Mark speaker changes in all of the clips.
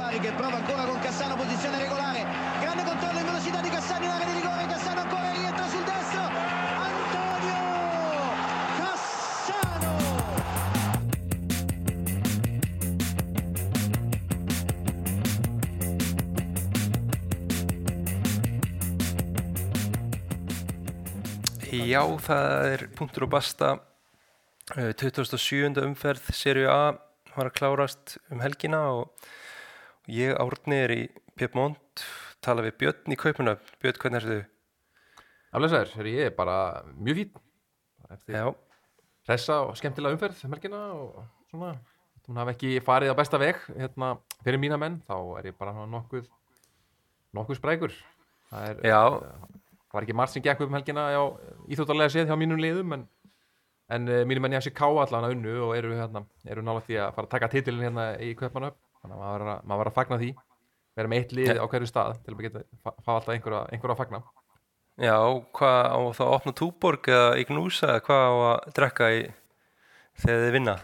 Speaker 1: Bari che prova ancora con Cassano, posizione regolare, grande controllo in velocità di Cassano in area di rigore, Cassano ancora rientra sul destro, Antonio Cassano!
Speaker 2: Já, það er punktur og basta uh, 27. umferð Serie A var að klárast um helgina og ég árni er í Piedmont. Tala við Björn í kaupuna Björn, hvernig er þau?
Speaker 3: Aflesaður, ég er bara mjög fín eftir
Speaker 2: Já,
Speaker 3: hressa og skemmtilega umferð um helgina og svona. Hún hafi ekki farið á besta veg hérna, fyrir mína menn, þá er ég bara nokkuð nokkuð sprækur. Það er,
Speaker 2: Já.
Speaker 3: það var ekki margt sem gekk upp um helgina já, íþjóttarlega séð hjá mínum liðum en, en uh, mínum menn ég að sé ká allan að unnu og eru, hérna, eru nála því að fara að taka titilin hérna í Kaupanöf þannig að maður var að, maður var að fagna því. Vera með eitt lið á hverju stað til að geta fá alltaf einhverja, einhverja að fagna.
Speaker 2: Já, hvað á þá að opna túborg eða ignúsa eða hvað á að drekka í þegar þið vinna?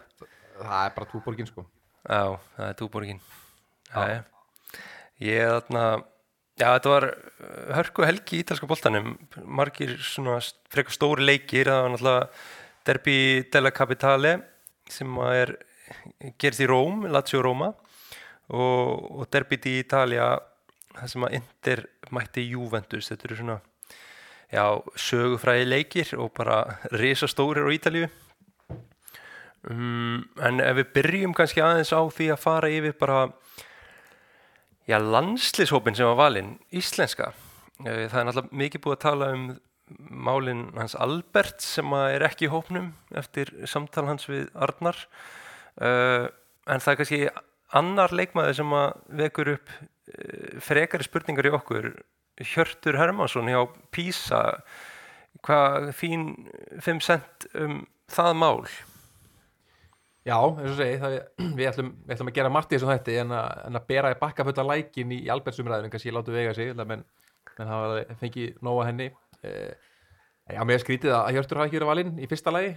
Speaker 3: það er bara túborgin sko.
Speaker 2: Já, það er túborgin. Já. Ég er þarna Já, þetta var uh, hörku helgi í ítalska boltanum. Margir svona frekar stóri leikir. Það var náttúrulega Derby della Capitale sem er gerist í Róm, Lazio Roma og, og Derby di Italia það sem að Inter mætti Juventus, þetta eru svona já, sögufræði leikir og bara risastórir á Ítalíu. Um, en ef við byrjum kannski aðeins á því að fara yfir bara já, landslishópin sem var valinn, íslenska. Eh, það er náttúrulega mikið búið að tala um málinn hans Albert sem er ekki í hópnum eftir samtal hans við Arnar. Uh, en það er kannski annar leikmaður sem að vekur upp uh, frekari spurningar í okkur Hjörtur Hermansson hjá Písa hvað þín 5 cent um það mál
Speaker 3: Já, eins og segi, við, við ætlum að gera margt í þessum þætti en að, en að bera í bakka fulla lækin í Albertsumræðinu, kannski ég látu vega sig, menn, menn hafa fengið nóga henni. Uh, já, mér skrítið að Hjörtur hafi ekki verið valinn í fyrsta lagi.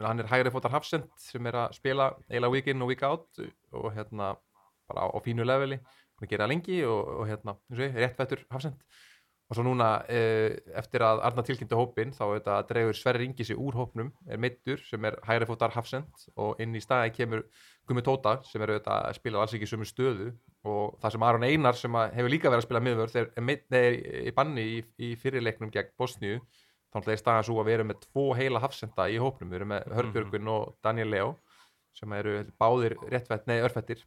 Speaker 3: Hann er hægri fótar Hafsend sem er að spila eiginlega week in og week out og hérna bara á, á fínu leveli, hann er gerað lengi og, og hérna, og réttfættur Hafsend. Og svo núna, uh, eftir að Arna tilkynntu hópin, þá auðvitað dregur Sverri Ingi sig úr hópnum, er meittur sem er hægri fótar Hafsend og inn í staði kemur Gummi Tóta sem er auðvitað að spila alls ekki í sömu stöðu. Og það sem Aron Einar sem hefur líka verið að spila miðvörð er, er, nei, er í banni í, í fyrirleiknum gegn Bosníu, þá er staðan svo að við erum með tvo heila Hafsenda í hópnum, við erum með Hörbjörgun og Daniel Leo sem eru báðir réttvætt, nei, örfættir.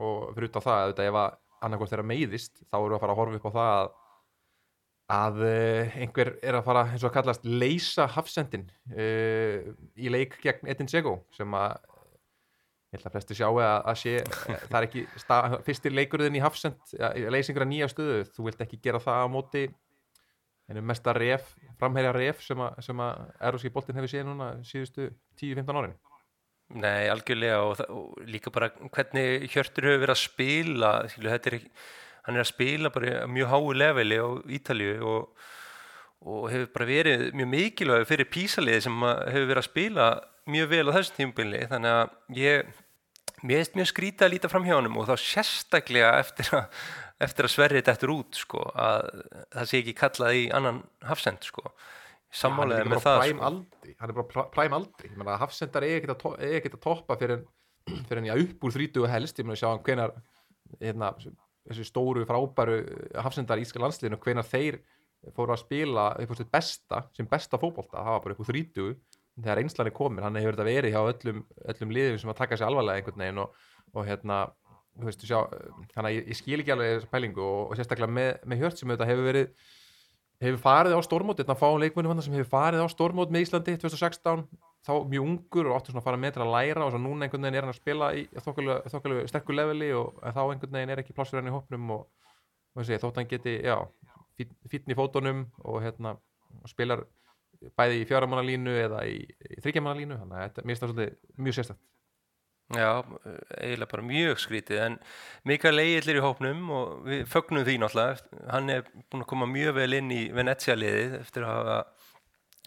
Speaker 3: Og fyrir út á það, auðvitað ef að annarkvæmt þeirra meiðist, þá við að fara að horfa upp á það að að uh, einhver er að fara eins og að kallast leysa hafsendin uh, í leik gegn Edin Sego sem að ég held að flesti sjáu að, að sé það er ekki sta, fyrstir leikurðin í hafsend leysa einhverja nýja stöðu. Þú vilt ekki gera það á móti einu mesta ref, framherja ref sem að, eróski boltin hefur séð núna síðustu 10-15 árin.
Speaker 2: Nei, algjörlega og, og líka bara hvernig Hjörtur hefur verið að spila skilu, er hann er að spila bara mjög háu leveli á Ítalíu og, og hefur bara verið mjög mikilvæg fyrir písaliði sem hefur verið að spila mjög vel á þessum tímubili þannig að ég mér veist mjög skrítið að líta fram hjá honum og þá sérstaklega eftir að, eftir að sverrið þetta út sko, að það sé ekki kallað í annan hafsend sko.
Speaker 3: hann er
Speaker 2: með það sko.
Speaker 3: aldri hann er bara pr- præm aldri að hafsendar er ekkert að, er ekkert að toppa fyrir fyrir en ég upp úr 30 helst. Ég meina að sjá hann hvenar hérna, þessi stóru frábæru hafsendar í íska landsliðinu hvenar þeir fóru að spila upp á sitt besta sem besta fótbolta, það var bara upp úr 30 þegar einslan er komin, hann hefur þetta verið hjá öllum, öllum liðum sem að taka sér alvarlega einhvern veginn og, og hérna veist, sjá, þannig að ég, ég skil ekki alveg þessa pælingu og, og sérstaklega með, með hjört sem þetta hefur verið hefur farið á stórmót, þetta fáum leikmennum sem hefur farið á stórmót með Íslandi 2016, þá mjög ungur og áttu svona að fara með til að læra og svo núna einhvern veginn er hann að spila í þokkalegu sterkur leveli og þá einhvern veginn er ekki plássur hann í hópnum og, og þessi, þótt hann geti, já fítn í fótunum og hérna spilar bæði í fjáramannalínu eða í, í þryggjamannalínu þannig að þetta, það svolítið mjög sérstætt
Speaker 2: Já, eiginlega bara mjög skrítið en Mikael Egil er í hópnum og við fögnum því náttúrulega hann er búin að koma mjög vel inn í Venezia liðið eftir að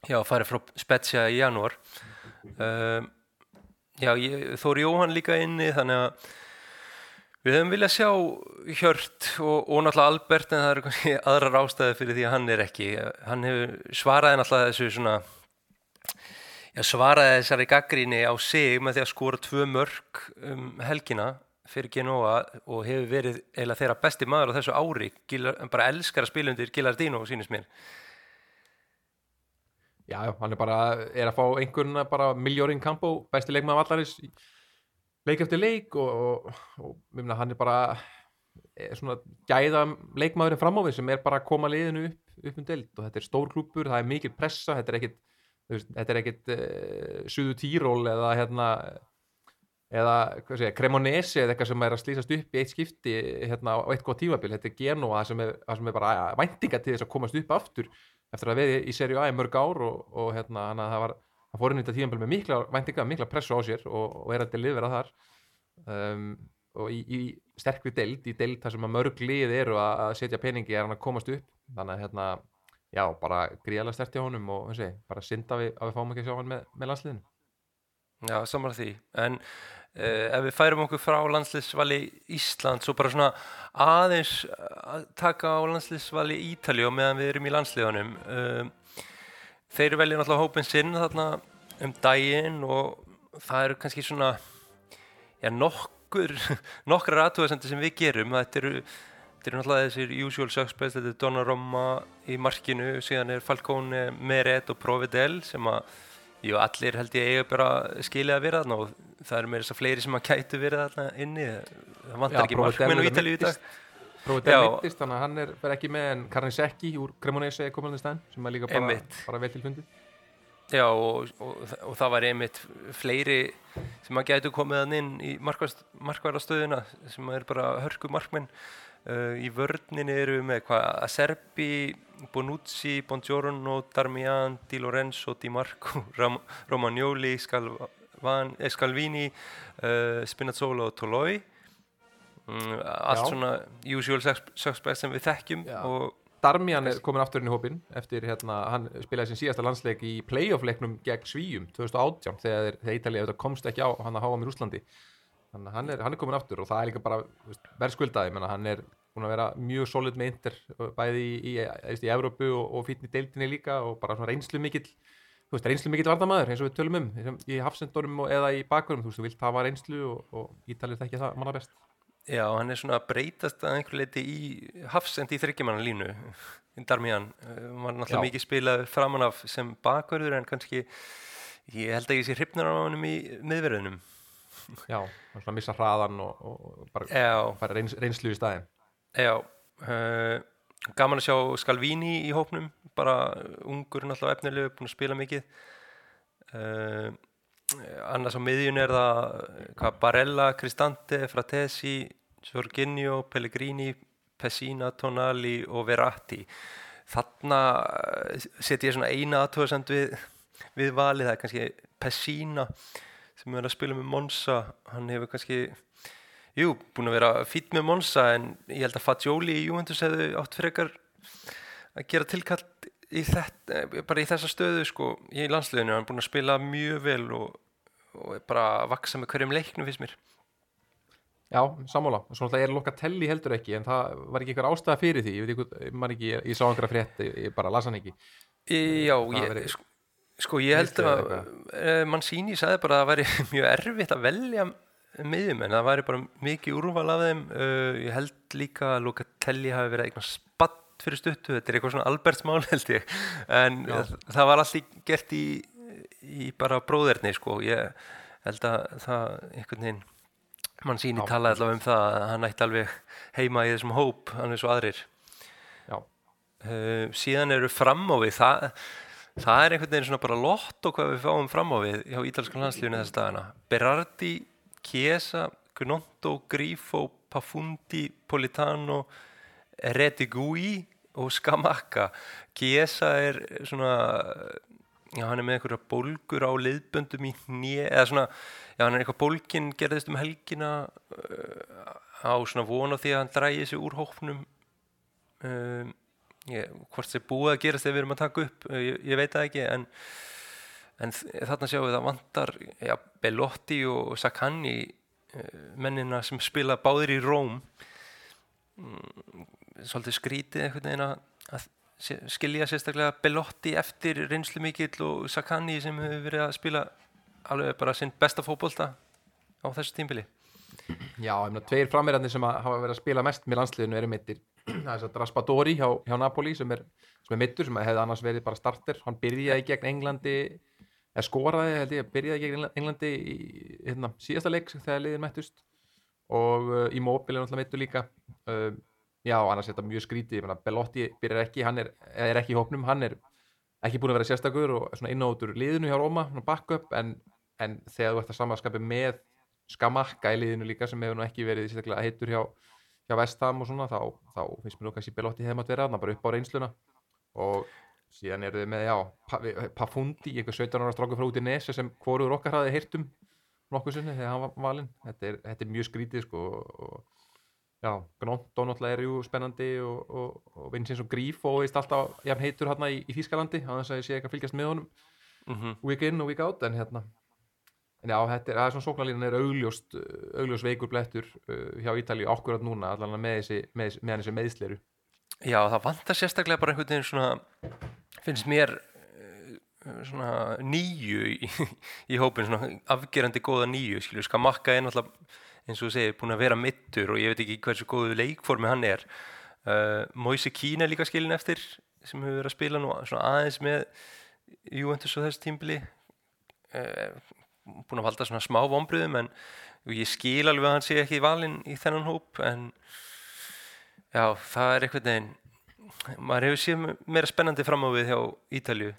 Speaker 2: hafa farið frá Spezia í janúar um, Já, Þóri Jóhann líka inni þannig að Við höfum viljað sjá Hjört og, og náttúrulega Albert en það eru kannski aðrar ástæði fyrir því að hann er ekki. Hann hefur svaraði náttúrulega þessu svona, svaraði þessari gaggríni á sig með því að skora tvö mörg um helgina fyrir Genoa og hefur verið eiginlega þeirra besti maður á þessu ári. Gilar, bara elskar að spila undir Gilardino, sínist mér.
Speaker 3: Já, hann er bara, er að fá einhvern bara miljóring kampo, besti leikmaður vallarins leik eftir leik og, og, og mjög hann er bara er svona gæða leikmaðurinn fram á við sem er bara að koma liðinu upp, upp um deild og þetta er stór klúpur, það er mikil pressa, þetta er ekkit þetta er ekkit uh, suðu týról eða hérna eða segja, Cremonese eða eitthvað sem er að slýsast upp í eitt skipti hérna á eitt góð tímabil, þetta er Genoa sem er, sem er bara væntinga til þess að komast upp aftur eftir að við í serju A í mörg ár og, og hérna hann að það var hann fór inn í þetta tímanbel með mikla væntinga, mikla pressu á sér og, og er að delivera þar. Um, og í, í sterkri deild, í deild þar sem að mörg lið eru að setja peningi er hann að komast upp. Þannig að hérna, já, bara gríðalega sterti honum og þessi, bara synda við að við fáum ekki að sjá hann með, með landsliðinu.
Speaker 2: Já, samanlega því, en uh, ef við færum okkur frá landsliðsvali Ísland, svo bara svona aðeins að taka á landsliðsvali Ítali og meðan við erum í landsliðunum uh, þeir velja náttúrulega hópin sinn þarna um daginn og það eru kannski svona já, nokkur nokkrar aðtöðasendur sem við gerum. Þetta eru, þetta eru náttúrulega þessir usual suspects, þetta er Donnarumma í markinu, síðan er Falcone, Meret og Provedel sem að Jú, allir held ég eiga bara skilja að vera þarna og það eru með þess að fleiri sem að kætu vera þarna inni. Það vantar ekki markmenn og Ítalíu í dag.
Speaker 3: Provedel mittist, þannig að hann er verið ekki með en Karin Sekki úr Cremonese stæðin sem er líka bara, bara vel tilfundi
Speaker 2: Já, og, og, og það var einmitt fleiri sem að gætu komið hann inn í markvæðarstöðuna sem er bara hörku markmenn uh, í vördninni eru við með hvað Acerbi, Bonucci, Bongiorno, Darmian, Di Lorenzo, Di Marco, Ram Romagnoli, Scalvan, eh, Scalvini, uh, Spinazzola og Toloi. Um, allt Já. svona usual suspects sem við þekkjum
Speaker 3: Darmian er komin aftur inn í hópin eftir hérna, hann spilaði sin síðasta landsleik í playoff-leiknum gegn Svíjum 2018 þegar, Ítalið komst ekki á hann að háa með Úslandi þannig að hann er, hann er komin aftur og það er líka bara verðskuldaði, menna hann er búin að vera mjög solid með Inter bæði í, í, í, í Európu og, og fyrir deildinni líka og bara svona reynslu mikill þú veist, reynslu mikill vardamæður eins og við tölum um í hafsendorum eða í bakverðum, þú veist, þú vilt hafa reynslu og, og Ítalið þekkja það manna best.
Speaker 2: Já, hann er svona að breytast að einhver leiti í hafsend í þryggjumanna línu Darmian, hann var náttúrulega mikið spilað framan af sem bakverður en kannski, ég held að ég sé hrifnar á hann í miðverðunum
Speaker 3: Já, hann svona missa hraðan og, og bara fara reyns, reynslu í staðin
Speaker 2: Já, uh, gaman að sjá Skalvíni í hópnum bara ungur náttúrulega efnilegu, búin að spila mikið. Uh, annars á miðjun er það hvað, Barella, Cristante, Fratesi Jorginho, Pellegrini Pessina, Tonali og Verratti. Þarna eh, setjum ég svona eina aðtöðsend við, við valið, það er kannski Pessina sem er að spila með Monza. Hann hefur kannski jú, búin að vera fít með Monza en ég held að Fagioli í Juventus hefðu átt frekar að gera tilkallt í þetta, eh, bara í þessa stöðu sko, í landsliðinu, hann er búin að spila mjög vel og, og bara vaksa með hverjum leiknum fyrst mér.
Speaker 3: Já, sammála, svona það er lokatelli heldur ekki en það var ekki eitthvað ástæða fyrir því. Ég veit ekki, maður ekki, ég, ég sá einhverja frétt ég bara lasa hann ekki.
Speaker 2: Já, ég, veri, sko, ég held að mann síni sæði bara að það væri mjög erfitt að velja miðjum en það væri bara mikið úrval af þeim. Uh, ég held líka að lokatelli hafi verið eitthvað spatt fyrir stuttu. Þetta er eitthvað svona albertsmál held ég. En Já. það var allir gert í, í bara bróðerni sko. Ég held að það einhvern veginn mann síni talaði allavega um það að hann ætti alveg heima í þessum hóp alveg svo aðrir. Uh, síðan eru framávið. Það, það er einhvern veginn svona bara lott og hvað við fáum framávið hjá ítalskan landslífinu þess dagana. Berardi, Chiesa, Gnotto, Grifo Pafundi, Politano Retigui og Skamaka Chiesa er svona já, hann er með einhverja bólgur á liðböndum í nýja eða svona já, hann er eitthvað bólgin gerðist um helgina uh, á svona vona því að hann dræði sig úr hóknum um, ég, hvort það er búið að gerast þegar við erum að taka upp uh, ég, ég veit það ekki en, en þarna sjáum við að vantar já, Bellotti og Sakhanni mennina sem spila báðir í Róm. Mm, svolítið skrítið einhvern veginn að, skilja sérstaklega Belotti eftir reynslu mikill og Sakani sem hefur verið að spila alveg bara sinn besta fótbolta á þessu tímbili.
Speaker 3: Já, meina, tveir frammeirandi sem hafa verið að spila mest með landsliðinu eru mittir Raspadori hjá, hjá Napoli sem er, sem er mittur, sem hefði annars verið bara starter. Hann byrjaði gegn Englandi eða skoraði, held ég, byrjaði gegn Englandi í hérna, síðasta leik þegar liðin mættust. Og uh, í móbil er náttúrulega mittur líka. Uh, já, annars er þetta mjög skrítið. Belotti byrjar ekki, hann er, er ekki í hópnum, hann er ekki búin að vera sérstakur og svona inn á út úr liðinu hjá Róma, backup. En, en þegar þú ert að samanskapi með Skamakka í liðinu líka sem hefur nú ekki verið sérstaklega heitur hjá, hjá Vestham og svona þá, þá finnst mér nú kannski Belotti hefði mátt vera þarna bara upp á reynsluna. Og síðan eru þið með, já, Pa- við- Pafundi einhver 17 ára strákur frá út í Nesi sem hvorur okkar hafði heyrt um nokkuð sinni þegar hann var valinn. Þetta þetta er mjög skrítið sko og, já, og náttúrulega er jú spennandi og, og, og Vincent og Gríf og veist alltaf jafn heitur hérna í, í Þýskalandi á þess að ég sé ekki að fylgjast með honum.
Speaker 2: Mm
Speaker 3: week in og week out en hérna en já, þetta er, það er svona sóknarlínan er augljóst uh, augljós veikur blettur uh, hjá Ítalíu akkurat núna, allan með þessi með, þessi- með þessi meðsleru
Speaker 2: Já, það vantar sérstaklega bara einhvern veginn svona finnst mér eh, svona nýju í, í hópin, svona afgerandi góða nýju, skilju, Skamakka er náttúrulega eins og þú segir, búin að vera mittur og ég veit ekki hversu góðu leikformi hann er. Uh, Moise er líka skilin eftir sem hefur verið að spila nú svona aðeins með Juventus og þessu tímbili. Uh, búin að valda svona smá vombriðum en ég skil alveg að hann sé ekki valinn í þennan hóp en Já, það er einhvern veginn maður hefur séð meira spennandi fram á við hjá Ítalju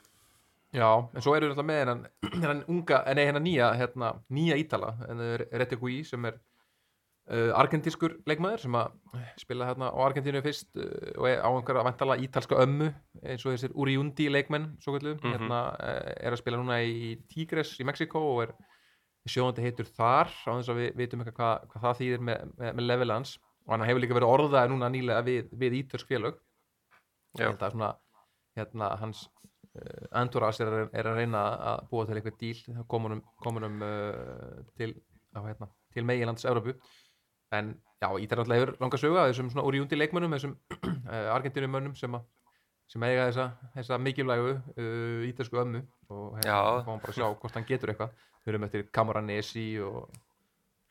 Speaker 3: Já, en svo eru við alltaf með hennan, hennan unga, eh, nei hennan nýja hérna, nýja Ítala, en Retegui sem er uh, argentískur leikmaður sem að spila hérna á Argentínu fyrst uh, og er á einhverja vantala ítalska ömmu eins og þessir Uriundi leikmenn svo kallu,
Speaker 2: Mhm.
Speaker 3: hérna uh, er að spila núna í Tigres í Mexiko og er sjóðandi heitur þar á þess að við vitum eitthvað hvað, hvað það þýðir með, með, með level hans. Og hann hefur líka verið orðaði núna nýlega við, við ítölsk félög ég held að svona hérna, hans uh, Andorras er, að- er að reyna að búa til eitthvað díl komunum, komunum uh, til, hérna, til meginlands Evrópu. En já, Ítar náttúrulega hefur langa sögu að þessum svona úrjúndi leikmönnum þessum uh, argentinumönnum sem, að, sem eiga þessa, þessa mikilvægu uh, ítarsku ömmu og hérna fáum bara að sjá hvort hann getur eitthvað. Við erum eftir Camoranesi og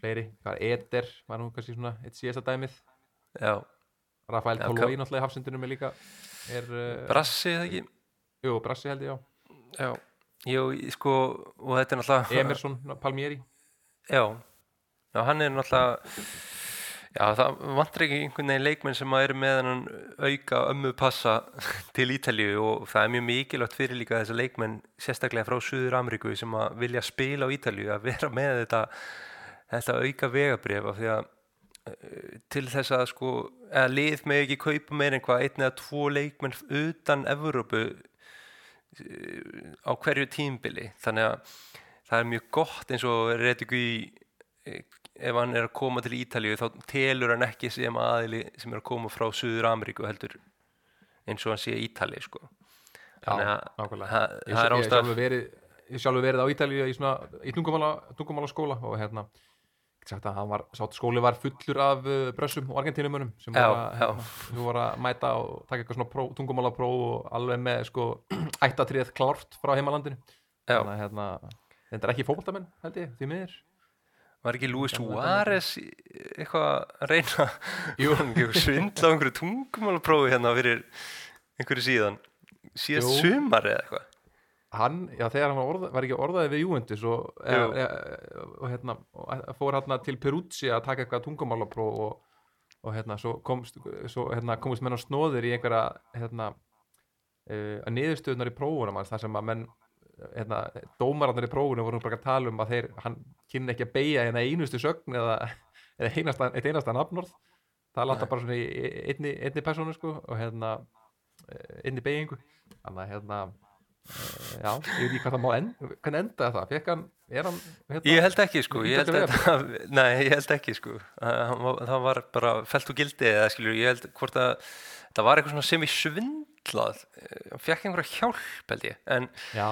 Speaker 3: fleiri, hvað er Eder var nú kannski svona eitt síðasta dæmið.
Speaker 2: Já,
Speaker 3: Rafael
Speaker 2: Já,
Speaker 3: Tolói náttúrulega í hafsendunum er líka er, uh,
Speaker 2: Brassi eða ekki?
Speaker 3: Jú, Brassi held ég já.
Speaker 2: Já, í- sko og þetta er náttúrulega
Speaker 3: Emerson Palmieri.
Speaker 2: Já, já hann er náttúrulega Já, það vantar ekki einhvern veginn leikmenn sem að eru með hennan auka ömmu passa til Ítalíu og það er mjög mikilvægt fyrir líka þessa leikmenn sérstaklega frá Suður Ameríku sem að vilja spila á Ítalíu að vera með þetta, þetta auka vegabrif af því að eh, til þess að sko eða lið með ekki kaupa meir en hvað einn eða tvo leikmenn utan Evrópu eh, á hverju tímbili þannig að það er mjög gott eins og Redigu í ef hann er að koma til Ítalíu þá telur hann ekki sem aðili sem er að koma frá Suður Ameríku heldur eins og hann sé Ítali sko. Þannig að það, er
Speaker 3: verið, ég sjálfur verið á Ítalíu í, svona, í tungumála, skóla og hérna sagt að var, skóli var fullur af uh, brössum og argentínumönum sem voru að, mæta og taka eitthvað svona pró, tungumála próf og alveg með sko ættatrið klárt frá heimalandinu. Þannig að hérna þetta er ekki fótboltamenn held ég, því miður.
Speaker 2: Var ekki Luis Suárez eitthvað að reyna svindla á einhverju tungumálaprófi hérna fyrir einhverju síðan. Síðast sumar eða eitthvað
Speaker 3: hann, já þegar hann var, orða, var ekki orðaði við Juventus og, e, e, og, hérna, og fór hérna til Peruzzi að taka eitthvað tungumálapróf og, og hérna svo komst, svo, hérna, komist menn á snóðir í einhverja hérna, e, að niðurstöðunar í prófunum hans þar sem að menn hérna, dómararnir í prófunum voru bara að tala um að þeir, hann kynni ekki að beigja hérna einustu sögn eða, eða einasta, eitt einasta nafnorð. Það láta bara svona í einni, einni persónu sko og hérna eh, einni beigingu þannig að hérna eh, já, ég veit ekki hvað það má end, hvernig endaði það, hann er hann hérna,
Speaker 2: Ég held ekki sko, ég held, að, nei, ég held ekki sko. Það var- bara felt úr gildi eða skilur, ég held hvort að það var eitthvað sem í svindlað hann fekk einhverja hjálp held ég en ja,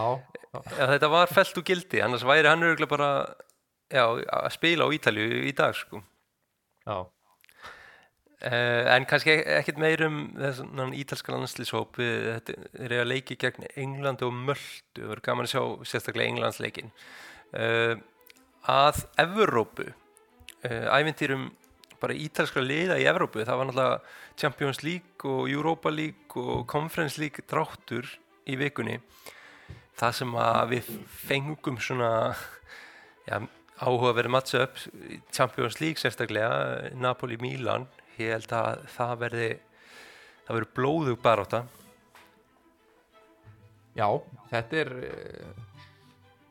Speaker 2: þetta var felt úr gildi annars væri hann örgulega bara já, að spila á Ítalju í dag sko.
Speaker 3: Já,
Speaker 2: Uh, en kannski ekkert meir um þessan ítalska landslýshóp þetta er að leiki gegn Englandi og Möldu, það verður gaman að sjá sérstaklega Englandsleikin uh, að Evrópu uh, ævintýrum bara ítalska liða í Evrópu, það var náttúrulega Champions League og Europa League og Conference League dráttur í vikunni. Það sem að við fengum svona já, áhuga að vera matcha upp Champions League sérstaklega Napoli-Milan ég held að það verði það verður blóðug baráta
Speaker 3: já þetta er uh,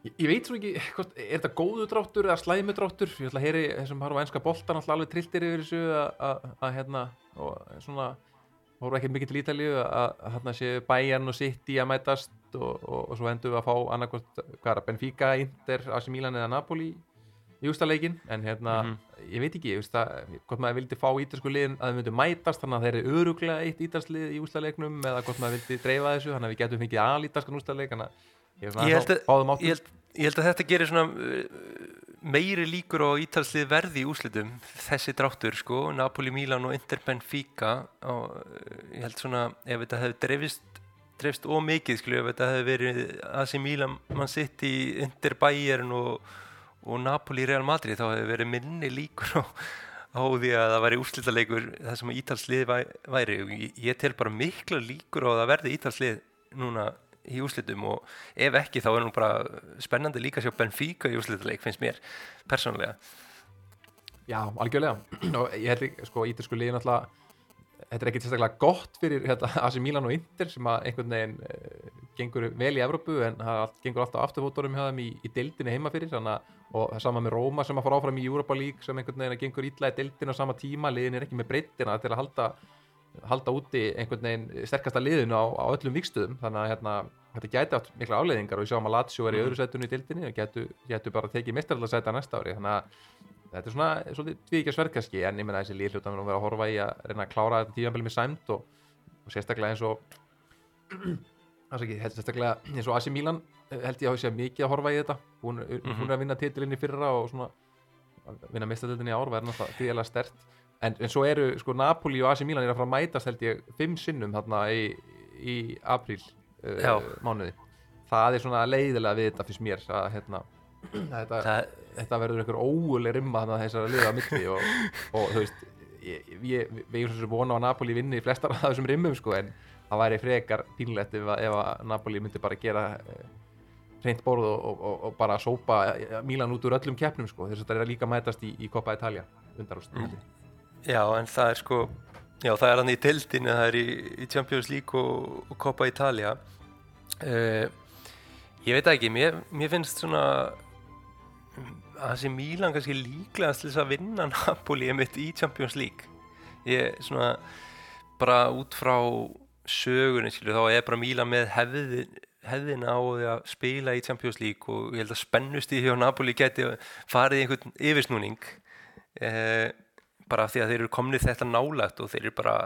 Speaker 3: ég, ég veit svo ekki, hvort, er þetta góðu dráttur eða slæmu dráttur, ég ætla að heyri þessum harfa enska boltan alltaf alveg trilltir yfir þessu að, hérna og svona, voru ekki mikið til Ítalíu að, hérna sé Bayern og City að mætast og, og, og svo endur við að fá annarkvæmt, hvað er að Benfica, Inter, AC Milan eða Napoli í ústaleikin, en hérna ég veit ekki, ég veist að hvort maður vildi fá ítalsku liðin að þau myndu mætast þannig að þeir eru öruglega eitt ítalslið í ústaleiknum eða hvort maður vildi dreifa þessu þannig að við getum fengið alítalskan ústaleik ég
Speaker 2: Ég ég held, að þetta gerir svona uh, meiri líkur á ítalslið verði í úslitum þessi dráttur sko, Napoli, Milan og Inter Benfica og ég held svona ef þetta hefði dreifist dreifst ómikið skilju ef þetta hefði verið AC Milan, Man City, Inter Bayern og, og Napoli Real Madrid þá hefði verið minni líkur á, á því að það væri úrslitaleikur það sem ítalslið væ- væri. Og ég, ég tel bara mikla líkur á að það verði ítalslið núna í úrslitum og ef ekki þá er nú bara spennandi líka að sjá Benfica í úrslitaleik finnst mér persónulega.
Speaker 3: Já, algjörlega. Og ég held ekki, sko, ítalsku liðin alltaf þetta er ekkert sérstaklega gott fyrir hérna, AC Milan og Inter sem að einhvern veginn uh, gengur vel í Evrópu en það gengur alltaf afturfótorum hjá þeim í, í deildinni heima fyrir að og það er sama með Róma sem að fara áfram í Europa League sem einhvern veginn gengur illa í deildinu á sama tíma, liðin er ekki með breyttina til að halda, halda úti einhvern veginn sterkasta liðinu á, á öllum vikstöðum þannig að hérna, þetta gæti átt mikla afleiðingar og við sjáum að Lazio er í öðru sætunu í deildinni og getur getu bara tekið mestarallasæta næsta ári. Þannig að þetta er svona svolítið tvíkja sverð kannski en ég menna þessi líð hluta að vera að horfa í að reyna að klára þetta tímanbili með sæmt og, og sérstaklega eins og það ekki, sérstaklega eins og AC Milan eh, held ég að sé mikið að horfa í þetta. Hún,
Speaker 2: Mhm.
Speaker 3: hún er að vinna titilinn í fyrra og svona að vinna mistadildin í ár verður náttúrulega gríðilega stert en, en svo eru sko Napoli og AC Milan er að fara að mætast held ég fimm sinnum þarna í, í apríl uh, mánuði. Það er svona leiðilega við þetta fyrst mér að hérna að þetta,
Speaker 2: það,
Speaker 3: þetta verður einhver óuleg rimma þannig að þessar liða á milli og, og þú veist við erum svo sem vona á að Napoli vinni í flestar af þessum rimmum sko en það væri frekar pínlegt ef, að- ef að Napoli myndi bara gera eh, hreint borð og, og, og, bara sópa eh, Milan út úr öllum keppnum sko þess að þetta er líka að mætast í, í Coppa Italia undarúst mm.
Speaker 2: já en það er sko já það er hann í tildinu það er í, í Champions League og, og Coppa Italia uh, ég veit ekki mér, mér finnst svona að þessi Milan kannski líklegast til þess að vinna Napoli einmitt í Champions League. Ég svona bara út frá skilu, þá er bara Milan með hefði, hefðina á því að spila í Champions League og ég held að spennust í hjá Napoli geti farið einhvern yfirsnúning eh, bara því að þeir eru komnið þetta nálægt og þeir eru bara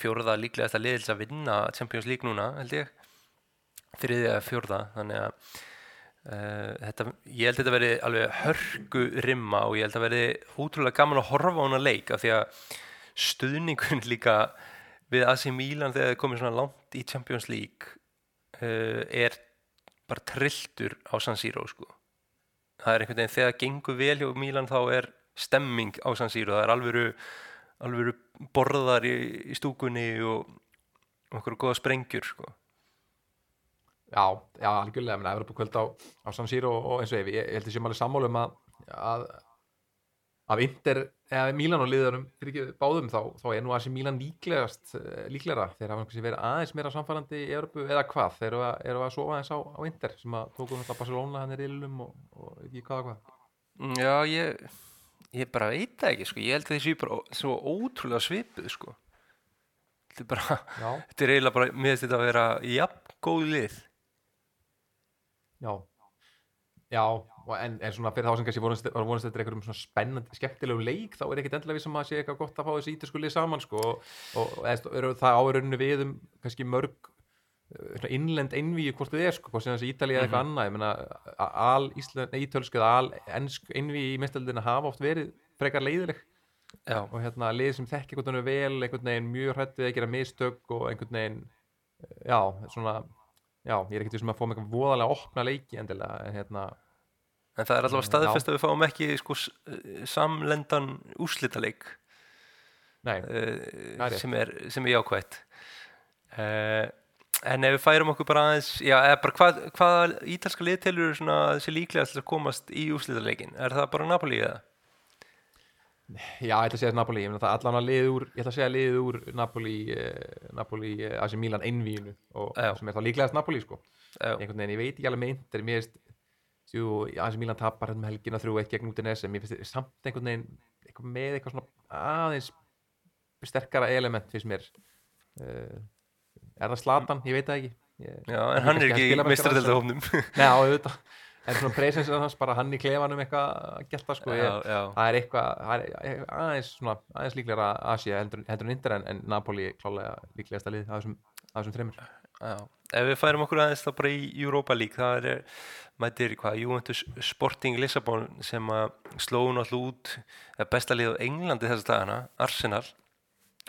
Speaker 2: fjóraða líklegast að liðils að vinna Champions League núna held ég. Þriðja eða fjórða þannig að þetta, ég held að þetta veri alveg hörgu rimma og ég held að veri ótrúlega gaman að horfa á hana leik af því að stuðningun líka við AC Milan þegar þið komið svona langt í Champions League uh, er bara trilltur á San Siro sko. það er einhvern veginn þegar gengur vel hjá Milan þá er stemming á San Siro það er alvöru, alvöru borðar í, í stúkunni og okkur góða sprengjur sko.
Speaker 3: Já, já, algjörlega, menn að Evropa kvöld á, á San Siro og, og eins og ég, ég held að sé alveg sammála um að, að af Inter, eða Milan og liðanum fyrir ekki báðum, þá, þá er nú þessi Milan líklegast, eh, líklegra. Þeir hafa kannski verið aðeins meira samfærandi í Evropu eða hvað, þeir eru að, eru að sofa aðeins á, á Inter sem að tókum þetta Barcelona hann er illum og, og ekki hvað og hvað?
Speaker 2: Mm, Já, ég, ég bara veit það ekki sko. ég held að þessi bara svo ótrúlega svipuð sko. þetta er bara þetta er eiginlega bara, mér finnst þetta að vera jafn góð lið
Speaker 3: já. Já, en, en svona fyrir þá sem kannski vonast, þetta einhverjum svona spennandi, skemmtilegu leik þá er ekkit endilega við sem að sé eitthvað gott að fá þessi ítalsku lið saman sko, og, og eða, það árauninu við um kannski mörg svona innlend einvíu hvort þið er sko, hvort sem þessi Ítalía eða eitthvað annað. Ég meina, a- al nei, ítölsk eða al ensk einvíu í mestöldina hafa oft verið frekar leiðileg.
Speaker 2: Já,
Speaker 3: og hérna lið sem þekki einhvern veginn vel einhvern veginn mjög hrættið að gera mistök og einhvern veginn já, svona já, ég er ekkert sem að fá mig voðalega opna leiki endilega, en hérna
Speaker 2: en það er allavega staðfest að við fáum ekki sko, s- samlendan úrslitaleik
Speaker 3: nei,
Speaker 2: uh,
Speaker 3: er rétt.
Speaker 2: sem, er, sem er jákvætt uh, en ef við færum okkur bara aðeins já, bara hvað, hvaða ítalska lið telur svona þessi líklegast til að komast í úrslitaleikin er það bara Napoli eða?
Speaker 3: Já, ég ætla að segja Napoli ég það ég ætla að segja lið úr Napoli, eh, Napoli eh, AC Milan einvíinu og
Speaker 2: Já.
Speaker 3: sem er þá líklegast Napoli sko.
Speaker 2: Já,
Speaker 3: einhvern veginn, ég veit ekki alveg með Inter mér finnst, jú, AC Milan tapar hérna um helgina þrjú eitt gegn út í en mér finnst samt einhvern veginn, eitthvað með eitthvað svona aðeins sterkara element finnst mér. Uh, er það Slatan, ég veit það ekki. Ég,
Speaker 2: já en hann er ekki
Speaker 3: spila
Speaker 2: í
Speaker 3: með skara
Speaker 2: meistradeldahófnum
Speaker 3: Nei, á auðvitað En svona presensið hans, bara hann í klefanum eitthvað að gelta sko
Speaker 2: Já,
Speaker 3: ég,
Speaker 2: já.
Speaker 3: Það er eitthvað, það er aðeins svona, aðeins líklega Asia heldur, heldur en Inter en, en Napoli klálega líklegasta lið að þessum, að þessum þreymur
Speaker 2: ef við færum okkur aðeins þá bara í Europa League, það er mætir hvað, Juventus Sporting Lissabon sem að slóðu náttúrulega út besta lið á Englandi þessa dagana Arsenal.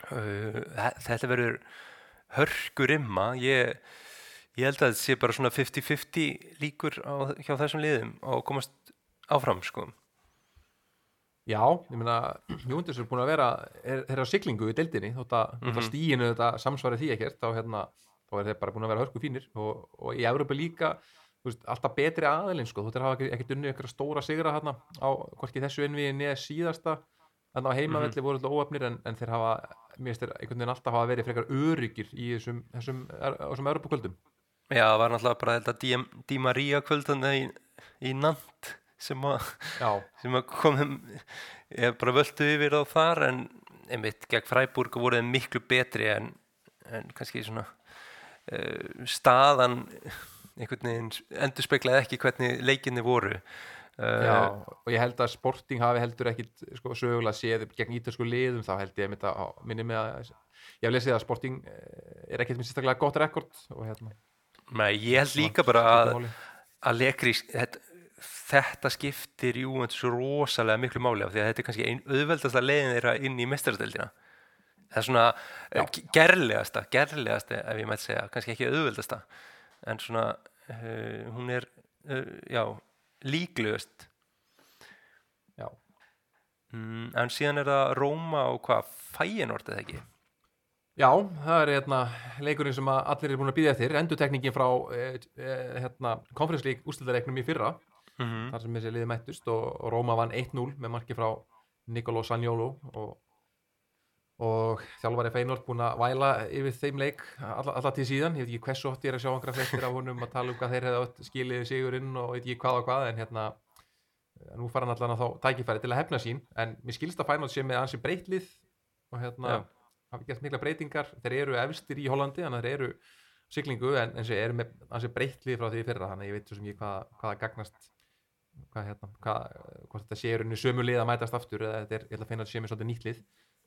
Speaker 2: Uh, þe- þetta verður hörkur imma. Ég, ég held að þetta sé bara svona 50-50 líkur á, hjá þessum liðum að komast áfram sko.
Speaker 3: Já, ég meina, Júndis er búin að vera er, er á siglingu í deildinni þótt að, mm
Speaker 2: Mhm.
Speaker 3: stíinu þetta samsvari því ekkert þá, hérna, þá er þeir bara búin að vera hörku fínir og, og í Európa líka þú veist, alltaf betri aðilinn sko, þú þeir hafa ekki, ekkert unni ykkur stóra sigra hérna á hvorki þessu innviði neða síðasta. Þannig á heimavelli voru alltaf óöfnir en, en þeir hafa, mér finnst þeir einhvern veginn alltaf hafa verið frekar öryggir í þessum, þessum, er- á þessum Európa kvöldum
Speaker 2: Já, það var náttúrulega bara þetta Di, Maria kvöldan í, í Nant sem
Speaker 3: Já,
Speaker 2: sem að komum ég bara völdu yfir á þar en einmitt gegn Freiburg voru þeim miklu betri en, en kannski svona uh, staðan einhvern veginn endur speklaði ekki hvernig leikinni voru. Uh,
Speaker 3: Já, og ég held að Sporting hafi heldur ekkit sko, sögulega séð gegn ítalsku liðum þá held ég að minni mig að ég hef lesið að Sporting eh, er ekkit með sérstaklega gott rekord og hérna
Speaker 2: Nei, ég held líka bara að, að lekri þetta, þetta skiptir jú svo rosalega miklu máli af því að þetta er kannski ein, auðveldasta leiðin þeirra inn í mestarastöldina það er svona uh, gerlegasta, gerlegasta ef ég mætti segja, kannski ekki auðveldasta en svona uh, hún er, uh, já líklegust.
Speaker 3: Já,
Speaker 2: mm, en síðan er það Róma og hvað, Fæinort eða ekki
Speaker 3: Já, það er hérna, leikurinn sem allir er búin að býða eftir, endurtekningin frá eh, eh, hérna, konferenslík úrslitareiknum í fyrra,
Speaker 2: mm -hmm.
Speaker 3: þar sem þessi liði mættust og, Róma vann 1-0 með marki frá Nicolò Sagnolo og, og þjálfari Feyenoord búin að væla yfir þeim leik alla, alla til síðan, ég veit ekki hversu oft ég er að sjá einhverja fréttir af honum að tala um hvað þeir hefði skilið sigurinn og veit ekki hvað og hvað en hérna eh, nú fara hann allan að þá tækifæri til að hefna sín en mér skilst að Feyenoord sé með ansi breytlið og hérna
Speaker 2: Já.
Speaker 3: Hafi gert mikla breytingar. Þeir eru efstir í Hollandi þannig að þeir eru á siglingu en eins og eru með ansi breytlið frá því fyrra þannig að ég veit svo sem ég hvað, hvað gagnast hvað hérna, hvað, hvort þetta sé rauninni sömu lið að mætast aftur eða þetta er, ég ætla að finna að sé með svolítið nýtt lið.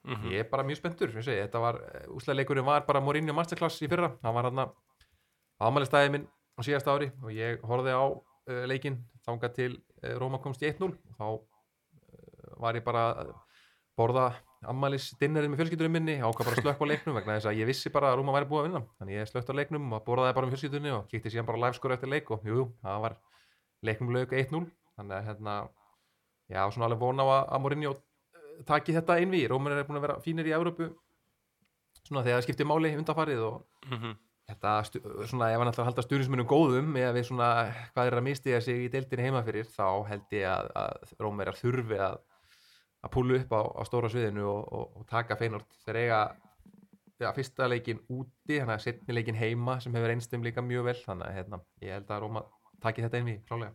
Speaker 2: Mhm.
Speaker 3: ég er bara mjög spenntur þetta var, úsleileikurinn var bara Mourinho Masterclass í fyrra, hann var hann ámælistæði minn á síðast ári og ég horfði á uh, leikinn þangað til uh, Róma komst í 1-0 og þá uh, var ég bara að borða ammælis dinnerinn með fjölskyldunum minni ákvað bara að slökka á leiknum vegna þess að ég vissi bara að Róma væri búið að vinna. Þannig ég slökkt á leiknum og borðaði bara með fjölskyldunni og kíkti síðan bara live score eftir leik og jú, jú, það var leiknum lauk 1-0 þannig að hérna já, svona alveg vona á að, Mourinho eh, taki þetta inn við, Rómur er búin að vera fínir í Európu svona þegar það skiptir máli undanfarið og
Speaker 2: Mhm.
Speaker 3: þetta, stu, svona ef hann ætlar að halda stjórnismunum góðum með að við svona hvað er að mistiga sig í deildinni heima fyrir þá held ég að, að Rómverjar þurfi að, að púlu upp á, á stóra sviðinu og, og, og taka feinort þeir eiga ja, fyrsta leikin úti, þannig að setni leikin heima sem hefur einstum líka mjög vel þannig að hérna, ég held að Róma taki þetta inn við klálega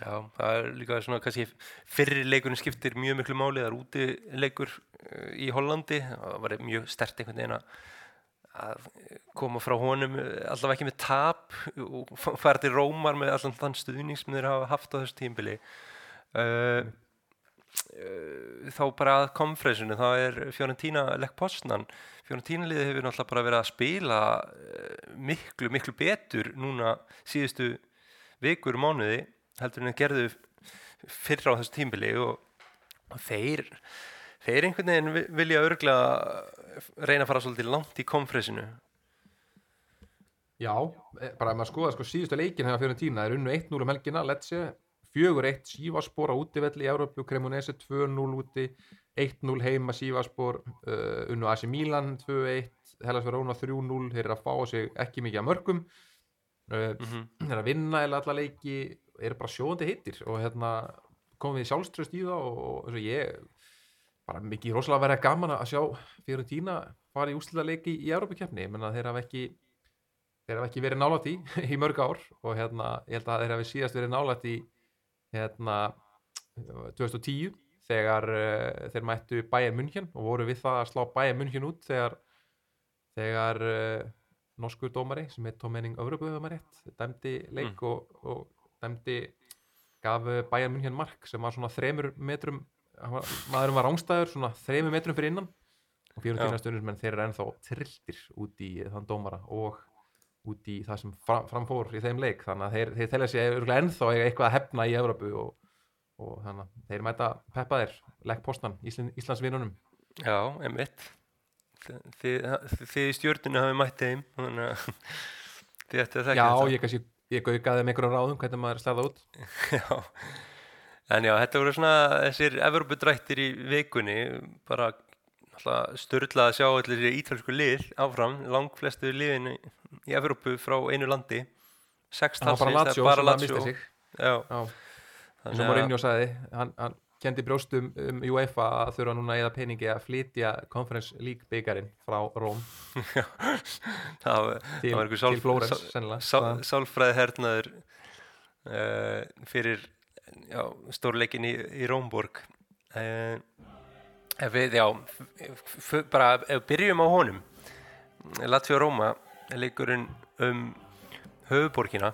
Speaker 2: Já, það er líka svona kannski fyrri leikurinn skiptir mjög miklu máli það er úti leikur uh, í Hollandi það var mjög stert einhvern veginn að koma frá honum allavega ekki með tap og f- fara til Rómar með allan þann stuðning sem þeir hafa haft á þessu tímbili uh, uh, þá bara að konferensinu þá er Fiorentina Lech Poznan. Fiorentina liði hefur náttúrulega bara verið að spila uh, miklu, miklu betur núna síðustu vikur mánuði heldur en gerðu fyrra á þessu tímbili og, og þeir þeir einhvern veginn vi- vilja örglega reyna að fara svolítið langt í komfresinu
Speaker 3: Já, eh, bara ef maður skoða sko síðustu leikin hefða fyrir tína, þeir unnu 1-0 um helgina, Lecce, 4-1 Sívaspor á útivelli í Európu, Cremonese 2-0 úti, 1-0 heima Sívaspor, uh, unnu AC Milan 2-1, Hellas Verona 3-0, þeir eru að fá sig ekki mikið að mörgum, uh,
Speaker 2: mm
Speaker 3: þeir eru að vinna eða alla leiki, eru bara sjóðandi hittir og hérna komum við sjálfströst í það og, og og ég, bara mikið rosalega verið gaman að sjá fyrir tína fara í úslita leiki í Európa-keppni, menna þeir hafa ekki þeir hafa ekki verið nálægt í í mörg ár og hérna ég held að þeir hafi síðast verið nálægt í hérna 2010 þegar uh, þeir mættu Bayern München og voru við það að slá Bayern München út þegar þegar uh, norskur dómari sem er Tom Henning Övruböðum rétt dæmdi leik og, og dæmdi gaf eh, Bayern München mark sem var svona þremur metrum hann var, rángstæður svona þremur metrum fyrir innan og fyrir
Speaker 2: Já.
Speaker 3: tína stundum menn þeir eru ennþá trilltir út í þann dómara og út í það sem fram, framfór í þeim leik. Þannig að þeir, þeir telja örugglega ennþá eitthvað að hefna í Evrópu og, og þannig að þeir mæta peppa þeir legg postan Ísland, Íslandsvinunum.
Speaker 2: Já, emitt þið, þið, þið í stjórnunu hafið mætt þeim þannig að þið ætti að þekka
Speaker 3: Já,
Speaker 2: þetta.
Speaker 3: ég kannski ég gaukaði með einhverjum ráðum hvernig maður slæða út.
Speaker 2: Já, en já, þetta voru svona þessir Evropudrættir í vikunni bara störla að sjá allir ítalsku lið áfram, langflestu liðin í Evrópu frá einu landi. Sex
Speaker 3: bara
Speaker 2: talsins,
Speaker 3: Lazio
Speaker 2: það er Já,
Speaker 3: Já, eins og Mourinho sagði hann, hann kendi brjóstum um UEFA að þurfa núna eða peningi að flytja Conference League byggarinn frá Róm.
Speaker 2: Það var einhver
Speaker 3: Flórens
Speaker 2: sálfræði hernaður uh, fyrir já, stórleikin í, í Rómborg. Uh, ef við, já bara ef við byrjum á honum. Lazio Róma leikurinn um höfuborgina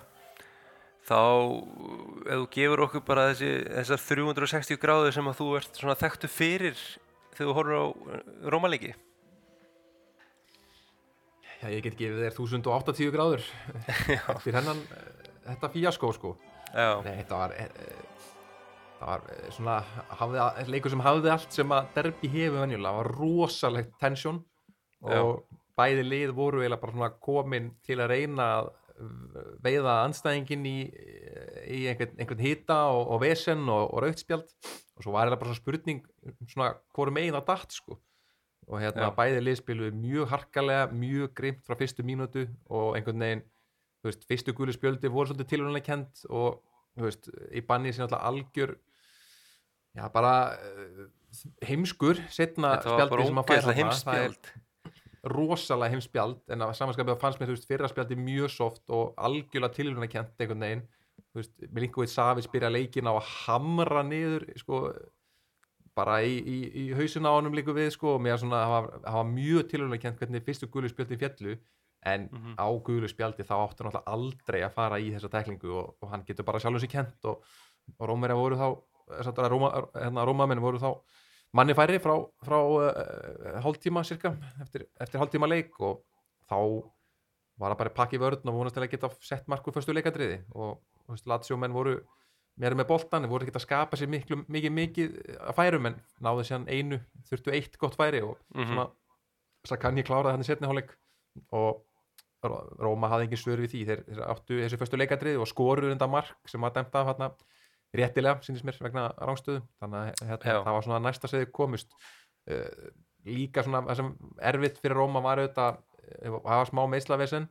Speaker 2: þá ef þú gefur okkur bara þessi, þessar 360 gráður sem að þú ert svona þekktu fyrir þegar þú horfur á Rómaleiki
Speaker 3: Já, ég get gefið þér 1080 gráður fyrir hennan eh, þetta fíaskó sko.
Speaker 2: Já,
Speaker 3: Nei, þetta var eh, það var eh, svona hafði, að- leikur sem hafði allt sem að derbi hefur venjulega, það var rosalegt tensjón og bæði lið voru eiginlega bara svona komin til að reyna að veiða anstæðingin í, í einhvern, einhvern hita og, og vesen og, og rautspjald og svo var eiginlega bara svona spurning svona hvoru megin það datt sko. Og hérna
Speaker 2: Já.
Speaker 3: bæði lið spiluðu mjög harkalega mjög grimt frá fyrstu mínútu og einhvern veginn þú veist, fyrstu gulu spjöldi voru svolítið tilvæmlega kent og þú veist, í banni sem alltaf algjör já bara uh, heimskur setna spjaldi sem að færa þarna, það er rosalega heimspjald en að samanskapið fannst mér þú veist, fyrra spjaldi mjög soft og algjörlega tilvæmlega kent einhvern veginn þú veist, Milinkovic Savic byrja leikin á að hamra niður sko bara í, í, í hausin á honum líka við sko og mér svona, það var, mjög tilvæmlega kent hvernig fyrstu gulu spjaldi fjallu en
Speaker 2: Mhm.
Speaker 3: á gulu spjaldi þá áttu náttúrulega aldrei að fara í þessa teklingu og, og hann getur bara sjálfur sér kent og, og Rómverja voru þá að hérna, Rómamenn voru þá manni færi frá, frá uh, hálftíma cirka eftir, eftir hálftíma leik og þá var það bara pakki vörn og vonast til að geta sett markur fyrstu leikadriði og Latsjómenn voru mér með boltan, voru ekki að skapa sér miklu, mikið mikið að færum en náðu sér einu, þurftu eitt gott færi og
Speaker 2: Mhm.
Speaker 3: svona þess að kann ég kláraði hann í setni hálfleik og Ró- Róma hafði engin svör við því þeir, þeir áttu þessu fyrstu leikadrið og skoruð enda mark sem var dæmt af hérna réttilega, sínist mér, vegna rángstöðu þannig að hérna,
Speaker 2: Já.
Speaker 3: það var svona næsta segði komust uh, líka svona það sem erfitt fyrir Róma var auðvitað eh, það var smá meðslavesen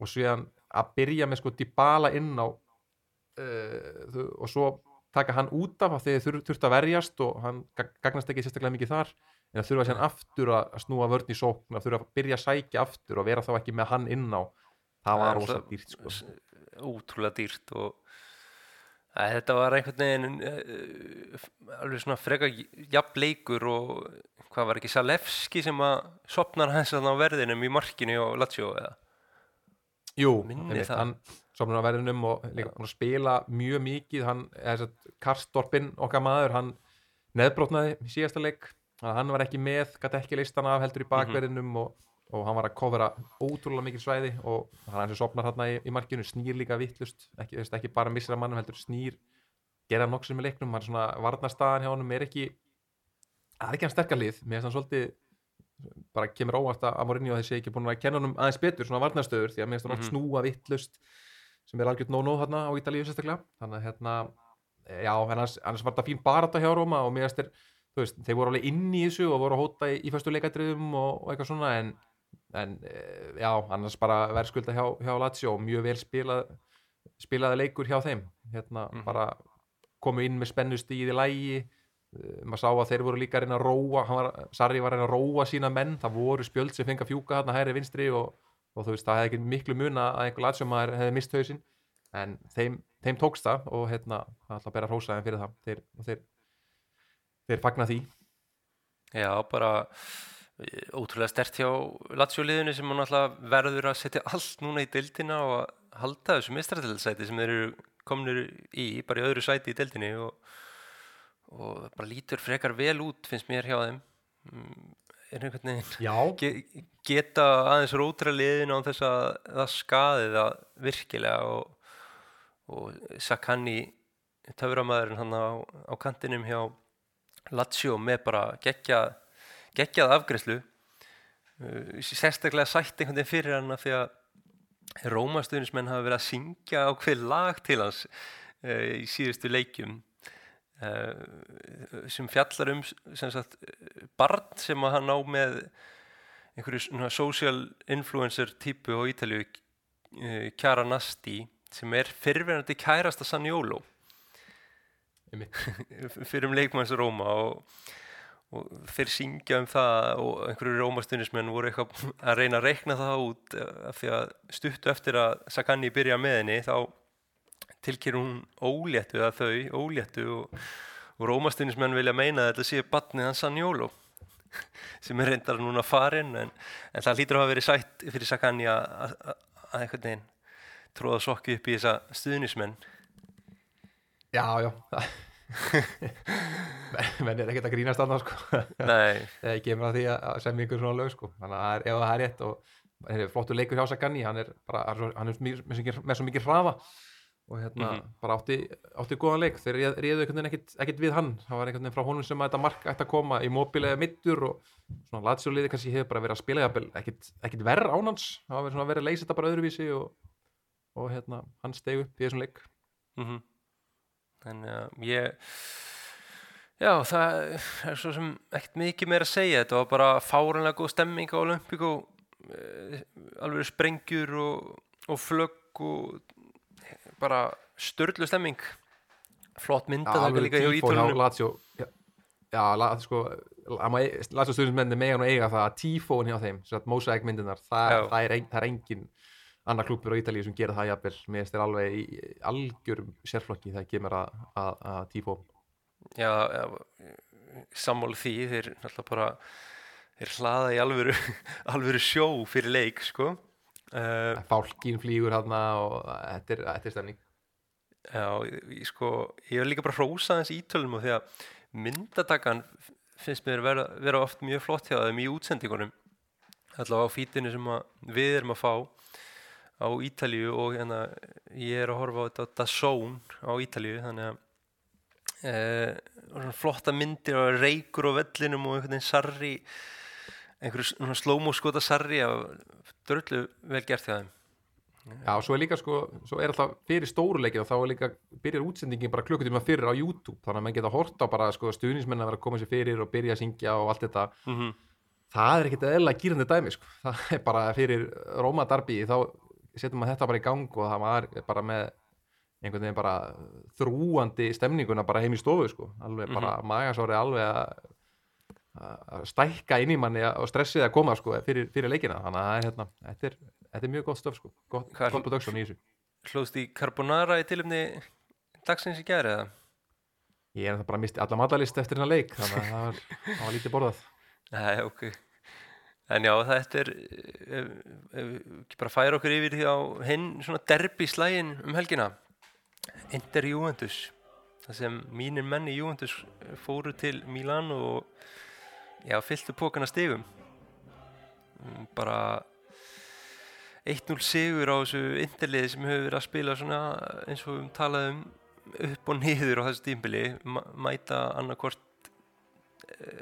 Speaker 3: og síðan að byrja með sko Dybala inn á uh, þau- og svo taka hann út af að þeir þur, þurft að verjast og hann gag- gagnast ekki sérstaklega mikið þar en að þurfa síðan aftur að að snúa vörn í sókn að þurfa að byrja að sækja aftur og vera þá ekki með hann inn á það var
Speaker 2: alltaf
Speaker 3: dýrt sko.
Speaker 2: ótrúlega dýrt og að þetta var einhvern veginn uh, alveg svona freka jafn leikur og hvað var ekki Salevski sem að sopnar hans að á verðinum í markinu og Lazio eða?
Speaker 3: Jú, einmitt, hann sopnur á verðinum og líka að spila mjög mikið. Hann, þess að Karstorpin okkar maður, hann neðbrotnaði síðasta leik, hann var ekki með, gæti ekki listan af heldur í bakverðinum og og hann var að kofera ótrúlega mikil svæði og hann eins og sopnar hérna í, í markinu, snýr líka vittlust ekki, ekki bara missir að mannum heldur snýr gera sem í leiknum, hann er svona varnarstaðan hjá honum er ekki það er ekki hann sterkalið, mér finnst hann svolítið bara kemur óvart að Amorinni og þessi ekki búin að kenna honum aðeins betur svona varnarstöður því að mér finnst hann oft
Speaker 2: Mhm.
Speaker 3: snúa vittlust sem er algjört no-no hérna á Ítalíu sérstaklega. Þannig að hérna, já, en annars, annars var þetta fín barata hjá Róma og mér finnst þeir þú veist, þeir voru alveg inn í þessu og voru að hóta í, í fyrstu leikadriðum og, og eitthvað svona en, en eh, já, annars bara verðskulda hjá, hjá Lazio og mjög vel spilað spilaði leikur hjá þeim. Hérna
Speaker 2: Mhm.
Speaker 3: bara komu inn með spennustíð í lægi maður sá að þeir voru líka að reyna að róa var, Sarri var að reyna að róa sína menn. Það voru spjöld sem fengi að fjúka þarna hæri vinstri og, og þú veist, það hefði ekki miklu mun að einhver latsjómaður hefði mist hausinn. En þeim, þeim tókst það og hérna, alltaf bera hrósaðin fyrir það. Þeir, þeir, þeir fagna því.
Speaker 2: Já, bara eh, ótrúlega stert hjá Lazio-liðinu sem hann alltaf verður að setja allt núna í deildina og að halda þessu mistrættilsæti sem þeir eru komnir í, bara í öðru sæti í deildinni og, og bara lítur frekar vel út finnst mér hjá þeim. Mm, er einhvern veginn ge geta aðeins rótra liðinu á þess að það skaði það virkilega og, og Sakani töframæðurinn hann á, á kantinum hjá Lazio með bara geggjað geggjað afgreðslu uh, sérstaklega sætt einhvern veginn fyrir hann því að Rómastuðnismenn hafa verið að syngja á hver lag til hans uh, í síðustu leikjum uh, sem fjallar um sem sagt, barn sem að hann á með einhverju social influencer típu á Ítalju uh, Chiara Nasti sem er fyrrverandi kærasta
Speaker 3: einmitt.
Speaker 2: fyrir um leikmanns Róma og, og þeir syngja um það og einhverju Rómastunismenn voru eitthvað að reyna að reikna það út eh, því að stuttu eftir að Sakani byrja með henni þá tilkýr hún óléttu eða þau óléttu og, og Rómastunismenn vilja meina að þetta sé batnið hans Sanjólo sem er reyndar núna farin en, en það lítur að hafa verið sætt fyrir Sakani að að- að einhvern veginn tróða sokki upp í þessa stuðnismenn.
Speaker 3: Já, já menn er ekkert að grínast annars sko. Þegar kemur að því að semja ykkur svona lög sko. þannig að ef það er rétt og það er flottur leikur hjá Sagani hann er, bara, hann er svo- hann með, með, svo mikið- hraða. Og hérna
Speaker 2: Mhm.
Speaker 3: bara átti, átti góðan leik. Þeir réðu einhvern veginn ekkit við hann. Það var einhvern veginn frá honum sem að þetta mark ætti að koma í móbilega middur og svona latsjóliði kannski hefur bara verið að spila ekkit verð ánans það var verið að leysa þetta bara öðruvísi og, og hérna hann steg upp í þessum leik.
Speaker 2: Mm Þannig að ég Já, það er svo sem ekkert mikið meira að segja. Þetta var bara fáranlega góð stemming á Olympico eh, alveg sprengjur og, og flögg og bara störlu stemming. Flott myndataka líka hjá
Speaker 3: Lazio. Já, já la, sko Lazio stundismenni megan og eiga það að tífóin hjá þeim, svo að myndinar það,
Speaker 2: Já.
Speaker 3: það, ein, það er engin annar klúpur á Ítalíu sem gera það jafnvel. Mér finnst þeir alveg í í algjörum sérflokki þegar kemur að, að, að tífó
Speaker 2: Já, já sammála því. Þeir náttúrulega bara þeir hlaða í alvöru alvöru sjó fyrir leik sko. Uh,
Speaker 3: fálkin flýgur hérna og þetta er, þetta er stemning.
Speaker 2: Já, ég, sko, ég er líka bara hrósa hans ítölum og því að myndatakan finnst mér vera, vera oft mjög flott hjá þeim í útsendingunum. Allavega á fítinu sem að við erum að fá á Ítalíu og hérna ég er að horfa á þetta DAZN á Ítalíu þannig að e, flotta myndir og reykur á vellinum og einhvern veginn sarri einhverju slómó skota sarri af dröllu vel gert þeim.
Speaker 3: Já, svo er líka sko, svo er alltaf fyrir stóruleikið og þá er líka, byrjar útsendingin bara klukkutíma fyrir á YouTube, þannig að mann geta hort á bara sko stuðnismenn að vera að koma sér fyrir og byrja að syngja og allt þetta,
Speaker 2: mm -hmm.
Speaker 3: það er ekkert eðla gýrandi dæmi sko, það er bara fyrir Róma Darby, þá setjum maður þetta bara í gang og það var bara með einhvern veginn bara þrúandi stemninguna bara heim í stofu sko, alveg bara magasóri alveg að stækka inn í manni og stressið að koma sko fyrir, fyrir leikina, þannig að hérna, þetta er, þetta er mjög gott stöf sko, gott, gott production í þessu.
Speaker 2: Hlóðst í Carbonara í tilumni dagsins í gæri eða?
Speaker 3: Ég er bara misti alla matalist eftir hennar leik þannig að það var, var lítið borðað
Speaker 2: Nei, ok. En já, þetta er, ef, ef, ekki bara færa okkur yfir því á hinn svona derbi slægin um helgina. Inter Juventus. Það sem mínir menn í Juventus fóru til Milan og já, fylltu pókana stigum. Mm, bara 1-0 sigur á þessu interliði sem hefur verið að spila svona eins og við talaðum upp og niður á þessu tímbili mæta annarkvort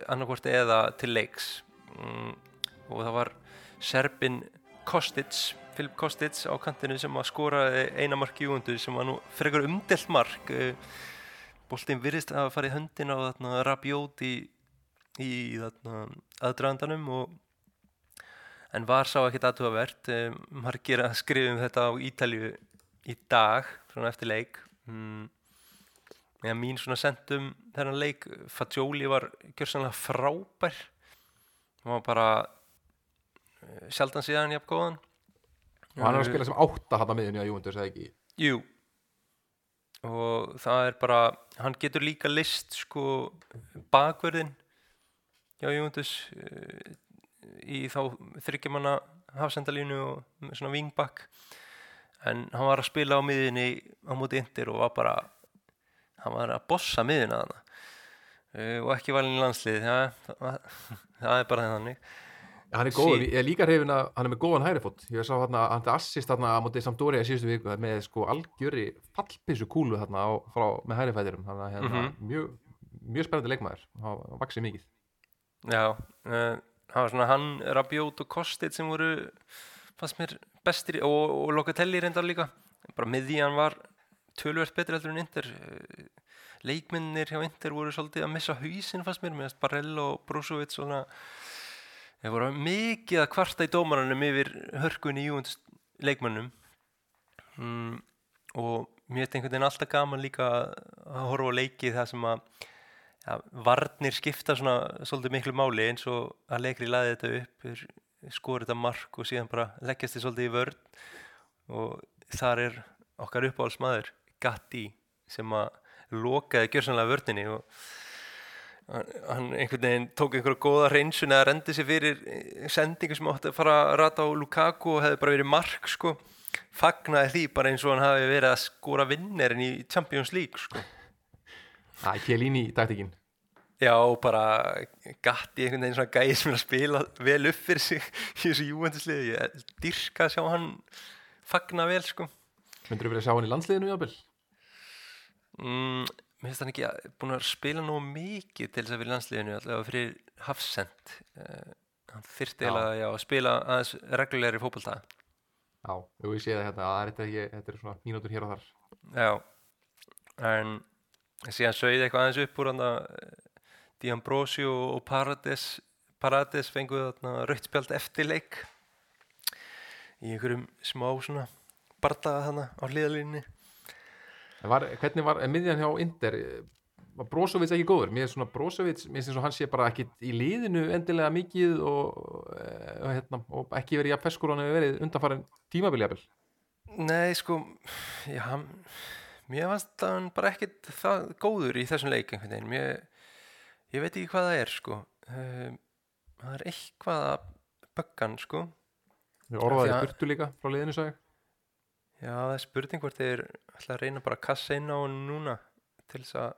Speaker 2: annarkvort eða til leiks mm, og það var Serbin Kostic Filip Kostic á kantinu sem að skora eina mark í úndu sem var nú frekar umdelt mark. Boltinn virðist að fara í höndin á Rabiot í, í aðdraðandanum og en var sá ekkert aðtúavert margir að skrifum þetta á Ítalju í dag svona eftir leik. Mm, meðan mín svona sendum þennan leik Fagioli var gjörsanlega frábær. Hann var bara sjaldan síðan jafn góðan.
Speaker 3: Og hann er að spila sem átta hann að miðunni á Júventus eða ekki?
Speaker 2: Jú. Og það er bara hann getur líka list sko bakverðin hjá Júventus uh, í þá þryggjumanna hafsendalínu og svona vingbakk en hann var að spila á miðinni á móti indir og var bara hann var að bossa miðina þarna. Uh, og ekki valin í landslið ja, það, það er bara þannig
Speaker 3: Hann er góður, ég er líka hrifin að hann er með góðan hærifót, ég sá hann að hann er assist hann á móti Sampdoria í síðustu viku með sko algjöri fallpissu kúlu hann á, frá, með hærifætirum þannig að hérna, mm -hmm. mjög, mjög spennandi leikmaður. Hann vaksið mikið.
Speaker 2: Já, uh, það var svona hann, Rabiot og Kostit sem voru fannst mér bestir og, og Locatelli reyndar líka. Bara miðjan var tölvert betri heldur en Inter. Leikminnir hjá Inter voru svolítið að missa hausin fannst mér, meðan Barell og Brozovic svona þeir voru mikið að kvarta í dómaranum yfir hörkunni júundst leikmannum mm, og mér er einhvern veginn alltaf gaman líka að horfa á leikið það sem að ja, varnir skipta svona svolítið miklu máli eins og að leikri laði þetta upp skor þetta mark og síðan bara leggjast þið svolítið í vörn. Og þar er okkar uppáhaldsmaður Gatti sem að lokaði gjörsanlega vörninni og hann einhvern veginn tók einhverja góða reynsun eða rendi sér fyrir sendingu sem átti að fara að rata á Lukaku og hefði bara verið mark sko. Fagnaði því bara eins og hann hafi verið að skora vinnerinn í Champions League sko.
Speaker 3: Það er Kjellín í taktikinn
Speaker 2: Já, bara gatti einhvern veginn svona gæði sem er að spila vel upp fyrir sig í þessu júvendislið ég dyrka að sjá hann fagna vel sko.
Speaker 3: Myndur þú verið að sjá hann í landsliðinu jábel?
Speaker 2: Mm, mér finnst hann ekki að búin að spila nú mikið til þess að í landsliðinu allavega fyrir hafsend uh, hann þyrti eiginlega að spila aðeins reglulegri fókbalta
Speaker 3: Já, ég sé það hérna. Að þetta er, þetta er svona mínútur hér og þar.
Speaker 2: Já, en síðan sögði eitthvað aðeins upp úr hann að D'Ambrosio og Parades Parades fenguð rauðspjald eftir leik í einhverjum smá svona bardaða þannig á hliðalínni
Speaker 3: Hvernig var miðjan hjá Inder var Brozovic ekki góður? Mér er svona Brozovic, mér finnst eins og hann sé bara ekki í liðinu endilega mikið og, og, eh, hérna, og ekki verið í að feskur hann hefur verið undanfærin tímabiljafil
Speaker 2: Nei, sko já, hann mér fannst hann bara ekkit það góður í þessum leik mér, ég veit ekki hvað það er sko. Um, það er eitthvað að böggan sko.
Speaker 3: Við orðaði burtu líka frá liðinu sag
Speaker 2: Já, það er spurning hvort þeir ætla að reyna bara að kassa inn á hann núna til þess að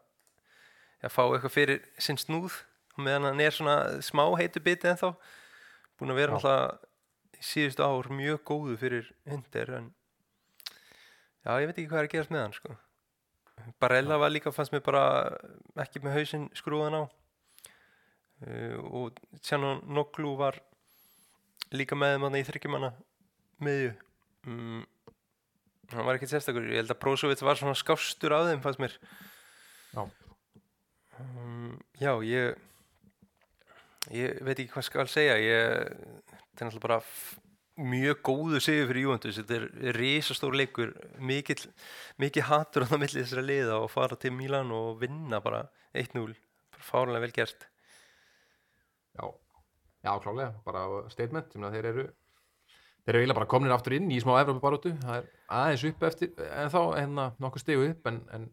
Speaker 2: já, fá eitthvað fyrir sinn snúð og meðan hann er svona smá heitu biti en þá búin að vera alltaf síðustu ár mjög góðu fyrir hundir en já, ég veit ekki hvað er að gerast með hann sko. Barella var líka, fannst mér bara ekki með hausinn skrúðan á. Uh, og Tjano Noglu var líka með manna í þryggjumanna miðju. Um, hann var ekkert sérstakur. Ég held að Brozovic var svona skástur á þeim fannst mér.
Speaker 3: Já,
Speaker 2: um, já ég ég veit ekki hvað skal segja. Ég, þetta er náttúrulega bara mjög góðu sigur fyrir Juventus. Þetta er risastór leikur. Mikið, mikið hatur á það millir þessara liða og fara til Milan og vinna bara 1-0, bara fárlega vel gert.
Speaker 3: Já, já klálega, bara statement. Þeir eru þeir eru eiginlega bara komin aftur inn í smá Evropabarótu, það er aðeins upp eftir en þá hérna nokkuð stegu upp en, en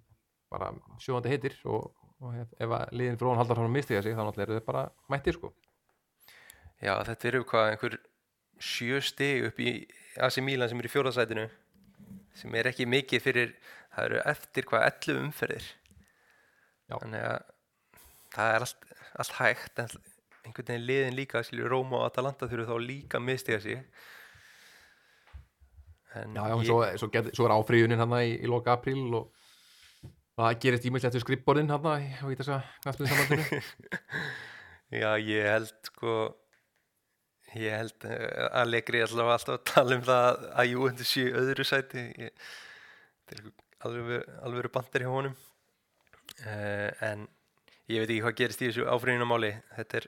Speaker 3: bara sjóðandi heitir og, og ef að liðin frá hann haldar hann að mistiga sig þá náttúrulega eru þau bara mættir sko.
Speaker 2: Já, þetta eru hvað einhver sjö steg upp í AC Milan sem er í fjóðarsætinu sem er ekki mikið fyrir það eru eftir hvað 11 umferðir.
Speaker 3: Já.
Speaker 2: þannig að það er allt, allt hægt en einhvern veginn liðin líka, skilju, Róma og Atalanta þurfu þá líka að mistiga sig en
Speaker 3: Já, já,
Speaker 2: ég,
Speaker 3: svo, svo, get, svo er áfríðunin hann í, í loka apríl og það gerist ímyndslegt við skrippborðin hann á í þessa knastmiðsambandinu
Speaker 2: já, ég held sko ég held uh, að leikri allavega alltaf að tala um það að jú, þetta sé öðru sæti. Ég, alveg, alveg bandir hjá honum. Uh, en ég veit ekki hvað gerist í þessu áfríðunamáli þetta er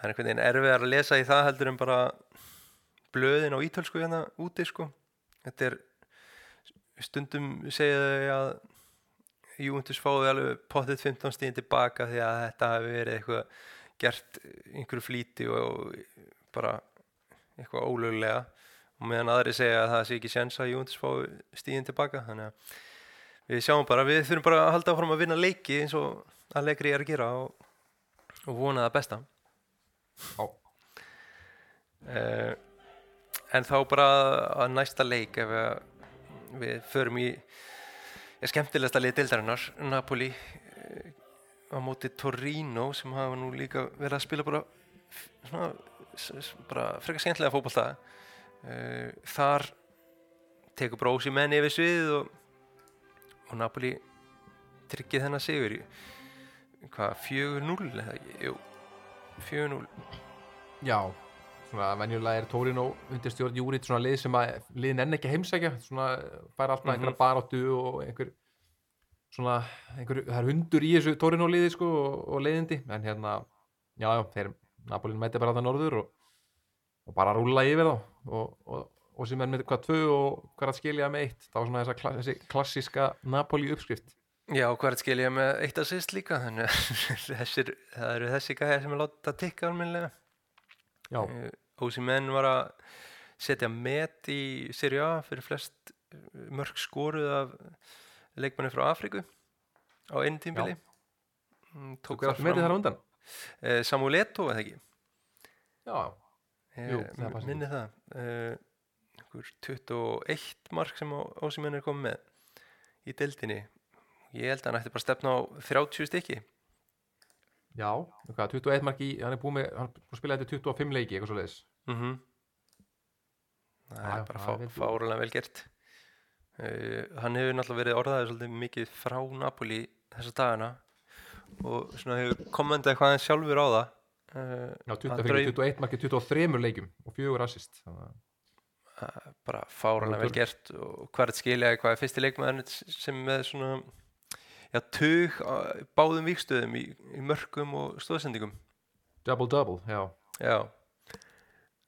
Speaker 2: það er einhvern veginn erfiðar að lesa í það heldur en bara blöðin á ítölsku hérna úti sko. Þetta er stundum segja þau að Júndus fáið alveg pottið 15 stíðin tilbaka því að þetta hafi verið eitthvað gert einhverju flíti og bara eitthvað ólöglega. Og meðan aðri segja að það sé ekki sjens að Júndus fáið stíðin tilbaka. Þannig að við sjáum bara, við þurfum bara að halda áfram að vinna leiki eins og að leikri er að gera og, og vona það besta.
Speaker 3: Já,
Speaker 2: uh, en þá bara að næsta leik ef við, förum í skemmtilegsta liði deildarinnar Napoli uh, á móti Torino sem hafa nú líka verið að spila bara bara frekar skemmtilega fótbolta. Uh, þar tekur brósi menn yfir svið og, og Napoli tryggið þennan sigur í hvað, 4-0 eða ekki, jú 4-0
Speaker 3: já svona venjulega er Torino undir stjórn Júrit svona lið sem að liðin enn ekki að heimsækja svona bara alltaf
Speaker 2: Mhm.
Speaker 3: einhverja baráttu og einhver svona einhver, það er hundur í þessu Torino liði sko og, og leiðindi. En hérna, já já, þeir Napolin mæti bara það norður og, og bara rúla yfir þá. Og, og, og sem er með hvað tvö og hvað að skilja með eitt þá svona þessa kla- þessi klassíska Napoli uppskrift.
Speaker 2: Já, er að skilja með eitt assist líka þannig að það eru þessi gæðir sem er látið að tikka almennilega.
Speaker 3: já,
Speaker 2: Ósi menn var að setja met í Serie A fyrir flest eh, mörg skoruð af leikmanni frá Afríku á einu tímbili Mm, tók það
Speaker 3: með þar á undan?
Speaker 2: Eh, Samuel Eto'o, eða ekki?
Speaker 3: Já,
Speaker 2: Ég
Speaker 3: Jú, það passar.
Speaker 2: minni það. Einhver 21 mark sem Ósi menn er komið með í deildinni. Ég held að hann ætti bara að stefna á 30 stykki
Speaker 3: já, hvað, 21 mark í hann er búið með, hann er búið að spila þetta 25 leiki eitthvað svo leiðis
Speaker 2: mm það
Speaker 3: Já,
Speaker 2: er bara
Speaker 3: það
Speaker 2: fá,
Speaker 3: er vel
Speaker 2: gert. Uh, hann hefur náttúrulega verið orðaðið svolítið mikið frá Napoli þessa dagana og svona hefur komendað eitthvað aðeins sjálfur á það. Uh,
Speaker 3: Já, 20,
Speaker 2: Að
Speaker 3: fyrir
Speaker 2: draum-
Speaker 3: 21 markið 23 leikjum og fjögur assist þannig
Speaker 2: uh, bara fárulega vel gert. og hvert skilja hvað er fyrsti leikmaður sem með svona já, tug báðum víkstöðum í, í mörgum og stóðsendingum
Speaker 3: double double, já.
Speaker 2: Já,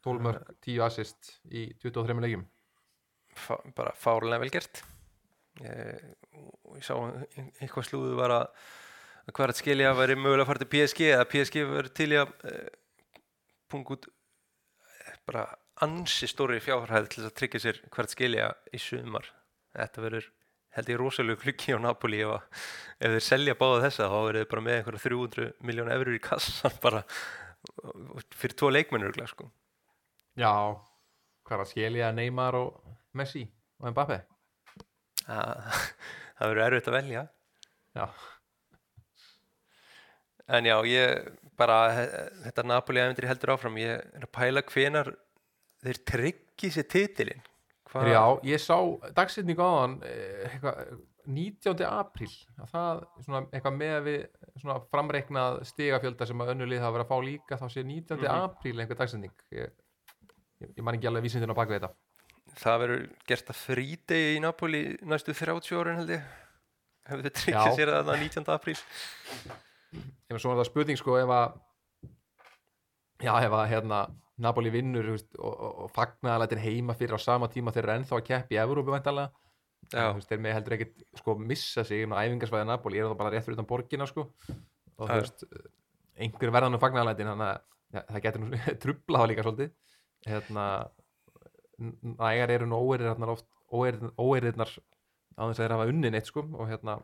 Speaker 3: 12 mörg, 10 assist í 23 leikjum.
Speaker 2: Fá, bara fárulega vel gert. Ég, og ég sá ein- eitthvað slúðu var að er að skilja væri mögulega að fara til PSG eða PSG verið til í að uh, punga út eh, bara ansi stóri fjárhæð til að tryggja sér hvert skilja í sumar. Þetta verður held ég rosalega klukki á Napoli ef, ef þeir selja báða þessa þá verður þeir bara með einhverja 300 miljón eurur í kassan bara fyrir tvo leikmennur sko.
Speaker 3: Já, hvað er að skilja Neymar og Messi og Mbappe
Speaker 2: það það verður erfitt að velja
Speaker 3: Já,
Speaker 2: En já, ég bara, þetta Napoli ævendur heldur áfram, ég er að pæla hvenar þeir tryggi sér titilinn. Hva,
Speaker 3: já ég sá dagsetningu á hann eitthvað, 19. apríl að það, svona, eitthvað með við svona framreiknað stigafjölda sem að önnulið hafa verið að fá líka þá sé 19.
Speaker 2: Mhm.
Speaker 3: apríl einhver dagsetning ég, ég, ég man ekki alveg vísindin á bak við þetta
Speaker 2: Það verður gert að frídegi í Napoli næstu 30 árin held ég. Hefur þeir tryggið
Speaker 3: Já.
Speaker 2: sér að það 19. apríl.
Speaker 3: ef svo er það spurning sko ef að já ef að hérna Napoli vinnur veist, og, og, og fagnaðalættir heima fyrir á sama tíma þeir eru ennþá að keppi í Evrópu þeir með heldur ekkit sko missa sig inn á æfingarsvæði Napoli eru það bara rétt fyrir utan borgina sko. Og þú veist einhver verðan um fagnaðalættin þannig að ja, það getur nú trubla þá líka svolítið. Hérna nægar eru óerirnar á þess að þeir hafa unnin eitt sko. Og hérna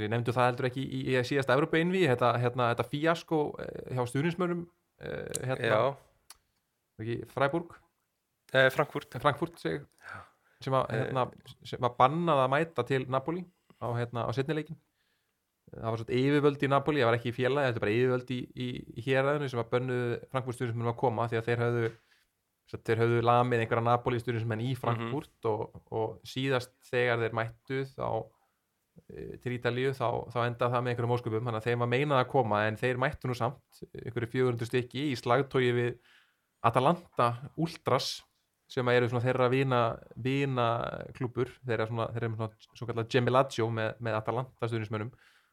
Speaker 3: ég nefndu það heldur ekki í, í síðasta Evrópa innví þetta, hérna, þetta fíasko eh, hjá stuðnismönnum eh, hérna, Freiburg?
Speaker 2: Eh, Frankfurt.
Speaker 3: Frankfurt seg, sem, að,
Speaker 2: Eh.
Speaker 3: hérna, sem var bannað að mæta til Napoli á, hérna, á setnileikin það var svona yfirvöld í Napoli, það var ekki í félagi þetta er bara yfirvöld í, í, héræðinu sem var bönnuð Frankfurt stundismenn að koma því að þeir höfðu svo þeir höfðu lamið einhverja Napoli stundismenn í Frankfurt og, og síðast þegar þeir mættu þá e, til Ítalíu þá, þá endaði það með einhverjum ósköpum. Þannig að þeim var meinað að koma en þeir mættu nú samt einhverju 400 stykki í slagtói við Atalanta Ultras sem eru þeirra vina, vina klúpur þeirra með svona svo kallar Gemilaggio með, með Atalanta stuðnismönnum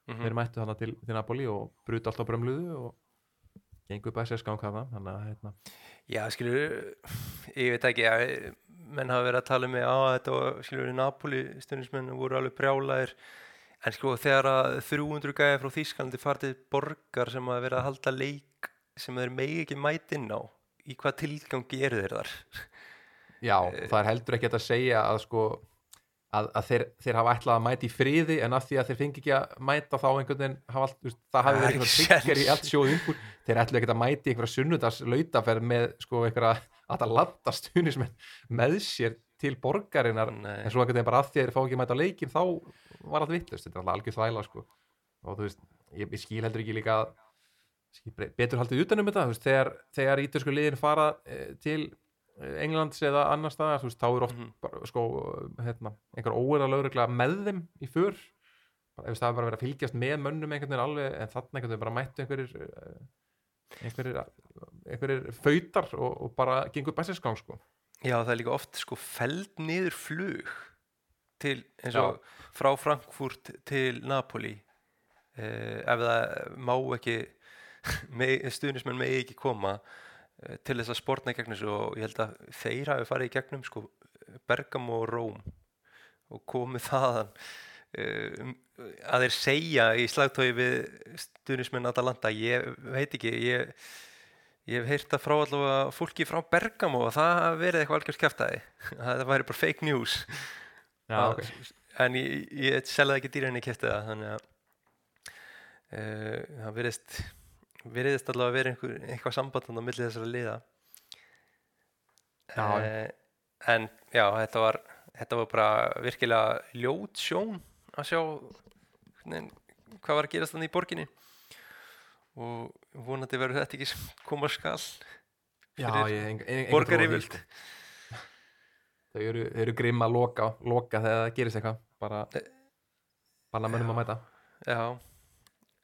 Speaker 2: Mhm.
Speaker 3: þeir mættu þannig til, til Napoli og bruti alltaf brömluðu og gengu upp að sér skánkafna að hérna,
Speaker 2: Já, skilur, ég veit ekki að menn hafa verið að tala með á þetta og skilur, Napoli stundismenn voru alveg brjálæðir. En sko þegar að 300 gæði frá Þýskalandi fartið borgar sem að vera að halda leik sem þeir megi ekki mæti inn á í hvað tilgangi eru þeir þar?
Speaker 3: Já, það er heldur ekki að segja að sko að, að þeir, þeir hafa ætlað að mæta í friði en af því að þeir fengi ekki að mæta þá einhvern veginn hafa allt, veist, það hafi
Speaker 2: Það er
Speaker 3: verið
Speaker 2: ekki
Speaker 3: trigger í allt sjóð yngur þeir ætlu ekki að mæta í einhverja sunnudags lautaferð með sko einhverja Atalanta stuðnismenn með sér til borgarinnar.
Speaker 2: Nei.
Speaker 3: en svo einhvern veginn bara af því að þeir fá ekki að mæta á leikin þá var allt vittlust, þetta er alltaf algjör þvæla sko. og þú veist, ég, ég skil heldur ekki líka að- betur haldið utan um þetta veist, þegar, þegar ítösku liðin fara e, til eh, Englands eða annar staðar, þá er oft
Speaker 2: Mhm.
Speaker 3: bara, sko, hérna, einhver óerða lögregla með þeim í ef það er bara verið að fylgjast með mönnum einhvern veginn alveg, en þannig einhvern veginn bara mættu einhverjir eh, einhverjir, einhverjir fautar og, og bara gengur bæsinsgang sko.
Speaker 2: Já, það er líka oft sko feld niður flug til eins og frá Frankfurt til Napoli eh, ef það má ekki stuðnismenn megi ekki koma eh, til þess að sportna í gegnum þessu og ég held að þeir hafi farið í gegnum sko Bergamo og Róm og komið þaðan eh, um, að þeir segja í slagtói við stuðnismenn Atalanta. Ég veit ekki ég, ég hef heyrt að frá allavega fólki frá Bergamo og það verið eitthvað algjörst kæftæði það væri bara fake news.
Speaker 3: Já,
Speaker 2: Að-
Speaker 3: ok.
Speaker 2: en ég, ég selði ekki dýra en ég kæfti það þannig að uh, það veriðist veriðist allavega að vera einhver, eitthvað samband á milli þessara liða.
Speaker 3: Já.
Speaker 2: Eh, en já, þetta var þetta var bara virkilega ljót sjón að sjá hvernig, hvað var að gerast þannig í borginni. Og vonandi verður þetta ekki sem koma skal
Speaker 3: Já,
Speaker 2: fyrir borgaryfirvöld.
Speaker 3: Þau eru, eru grimm að loka, loka þegar það gerist eitthvað. Bara
Speaker 2: Eh,
Speaker 3: banna mönnum að mæta.
Speaker 2: Já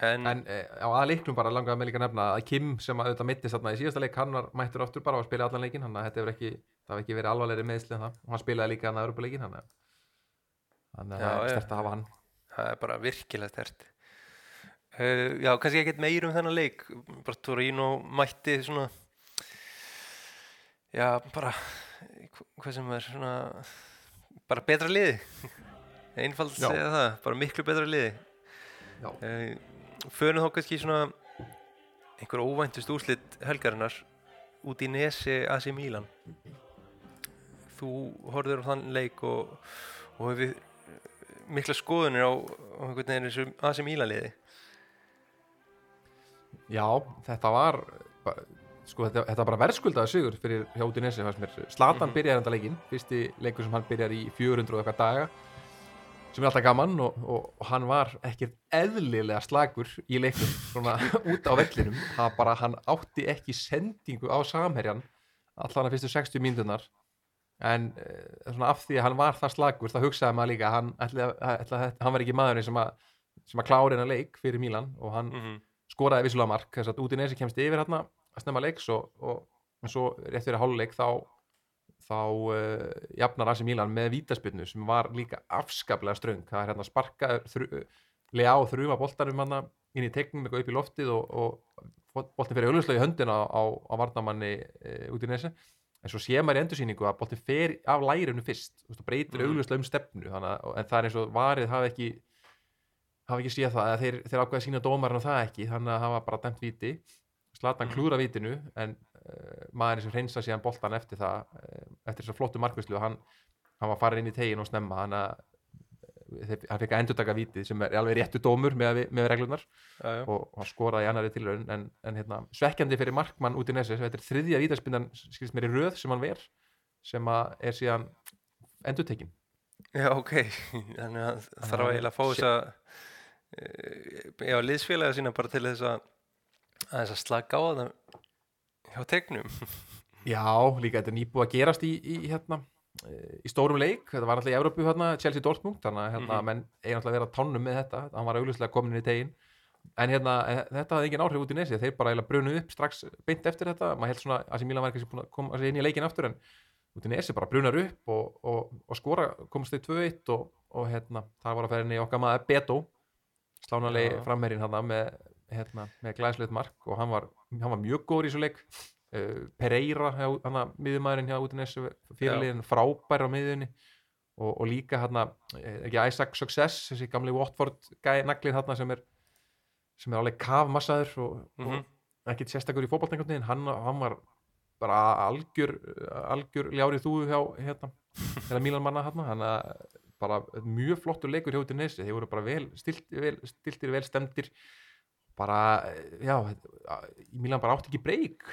Speaker 2: en,
Speaker 3: en e, á aðleiknum bara langaði með líka nefna að Kim sem að auðvitað mittist þarna í síðasta leik hann var mættur aftur bara að spila allan leikin þannig að þetta hefur ekki, það hefur ekki verið alvarlegri meðsli en það. Og hann spilaði líka hann að Európa-leikin þannig að þannig að það er stert að hafa hann.
Speaker 2: Það er bara virkilega stert uh, já, kannski ekkert meir um þennan leik. Bara Torino mætti svona já, bara hv- hvað sem er svona bara betra liði.
Speaker 3: Já.
Speaker 2: segja það, bara miklu betra liði.
Speaker 3: Já.
Speaker 2: Förum þá kannski svona einhver óvæntust úrslit helgarinnar út í Nesi AC Milan þú horfður á þann leik og, og hefur mikla skoðunir á, á einhvern veginn þessu AC Milan liði
Speaker 3: Já, þetta var sko, þetta, þetta bara verðskuldaði sigur fyrir hjá Udinese fannst mér. Slatan
Speaker 2: Mhm.
Speaker 3: byrjaði enda leikinn fyrsti leikur sem hann byrjar í 400 og eitthvað daga sem er alltaf gaman og, og, hann var ekkert eðlilega slagur í leiknum svona út á vellinum. Það bara hann átti ekki sendingu á samherjan allan að fyrstu 60 mínútunar en uh, svona af því að hann var það slagur þá hugsaði maður líka hann, ætli, að hann var ekki maðurinn sem að, sem að klára hennar leik fyrir Mílan og hann
Speaker 2: mm -hmm.
Speaker 3: skoraði vissulega mark. Þess að Udinese kemst yfir hérna að snemma leiks og, og, og svo rétt fyrir háluleik þá þá uh, jafnar AC Milan með vítaspyrnu sem var líka afskaplega ströng það er hérna sparka þru, lega á þrjuma boltanum hann inn í tegnum eitthvað upp í loftið og, og boltin fyrir auðvitað í höndina á, á varnamanni uh, Udinese en svo sé maður í endursýningu að boltin fer af lærinu fyrst og breytir
Speaker 2: Mhm.
Speaker 3: augljóslega um stefnu þannig, að- en það er eins og varið hafi ekki hafi ekki séð það, þeir, þeir ákveða sína dómarinn og það ekki, þannig að það var bara dæmt viti Slatan
Speaker 2: Mhm.
Speaker 3: klúra vitinu en maðurinn sem hreinsa síðan boltan eftir það, uh, eftir þess að flottu markvislu hann, hann var farin inn í tegin og snemma hann að þeir, hann fekk að endurtaka vitið sem er alveg réttu dómur með, með reglunar
Speaker 2: já, já.
Speaker 3: og hann skoraði í annari tilraun en, en hérna, svekkjandi fyrir markmann út í nesi þetta er þriðja vítaspindan, skilst mér í röð sem hann ver, sem að er síðan endurtekin
Speaker 2: já, ok. Þannig að það þarf
Speaker 3: að-
Speaker 2: eiginlega að fá þessa eh, já, liðsfélaga sína bara til þess að að þess að slaka á það hjá tegnum.
Speaker 3: Já, líka þetta er nýbúið að gerast í, í, hérna, eh, í stórum leik. Þetta var alltaf í Evrópu hérna, Chelsea Dortmund þannig að hérna, menn eigin alltaf að vera tánum með þetta. Hann var auglustlega komin inn í tegin en hérna, eh, þetta hafði engin áhrif út í nesi. Þeir bara eiginlega brunuð upp strax beint eftir þetta. Maður held svona að sem Milan var ekki búin að koma inn í leikin aftur en út í nesi bara brunar upp og, og, og skora komast þeir 2-1 og, og hérna, það var að ferðinni okkar maður Beto slánalegi
Speaker 2: Já.
Speaker 3: framherinn hérna, með, hérna, með glæslegt mark og hann var, hann var mjög góður í svo leik. Uh, Pereira, hann að miðumæðurinn hjá út í nesi fyrirliðin frábær á miðunni og, og líka hérna, eh, ekki Isaac Success þessi gamli Watford naglið hérna sem er sem er alveg kafmassaður og,
Speaker 2: Mhm.
Speaker 3: og ekkert sérstakur í fótballtengarni hann, hann var bara algjör algjör ljárið þú hjá hérna, hérna Mílan manna hérna hann bara mjög flottur leikur hjá út í nesi þeir voru bara vel stiltir, vel, stiltir, vel stemdir bara, já Mílan bara átti ekki breyk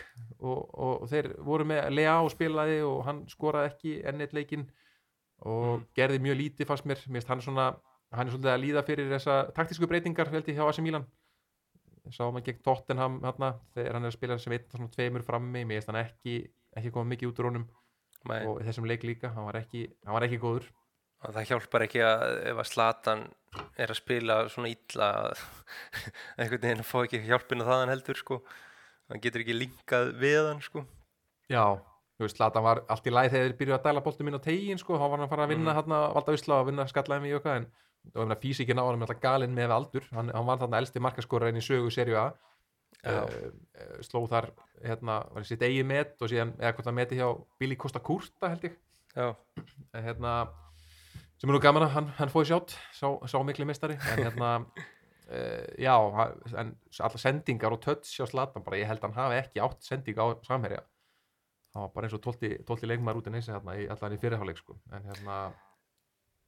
Speaker 3: og, og, þeir voru með Lea og spilaði og hann skoraði ekki enn eitt leikinn og gerði mjög lítið fannst mér, mér finnst hann svona hann er svolítið að líða fyrir þessa taktísku breytingar held ég hjá AC Milan. Sáum hann gegn Tottenham hana, þegar hann er að spila sem einn svona tveimur frammi. Mér finnst hann ekki, ekki koma mikið út úr honum
Speaker 2: Nei,
Speaker 3: og þessum leik líka, hann var ekki, hann var ekki góður
Speaker 2: og það hjálpar ekki að ef að Slatan er að spila svona illa að einhvern veginn að fá ekki hjálpina þaðan heldur sko. Hann getur ekki linkað við hann sko.
Speaker 3: Já, þú veist, Latan var allt í læð þegar þeir byrjuðu að dæla boltum inn á tegin sko, þá var hann að fara að vinna mm. hann valda usla og vinna skallaði í okkar en meina físikinn á hann er alltaf galinn með aldur. Hann, hann var þarna elsti markaskorarinn í sögu serju A. Uh, sló þar hérna, var sitt eigið met og síðan, eða hvort það meti hjá Billy Costa Curta held ég.
Speaker 2: Já,
Speaker 3: Eh, hérna, sem er nú gaman að hann, hann fóði sjátt sá, sá mikli mistari en hérna uh, já, en allar sendingar og touch hjá Zlatan bara, ég held að hann hafi ekki átt sending á samherja. Það var bara eins og 12, 12 leikmaður út í neysi hérna, í allan í fyrirháleik sko. en hérna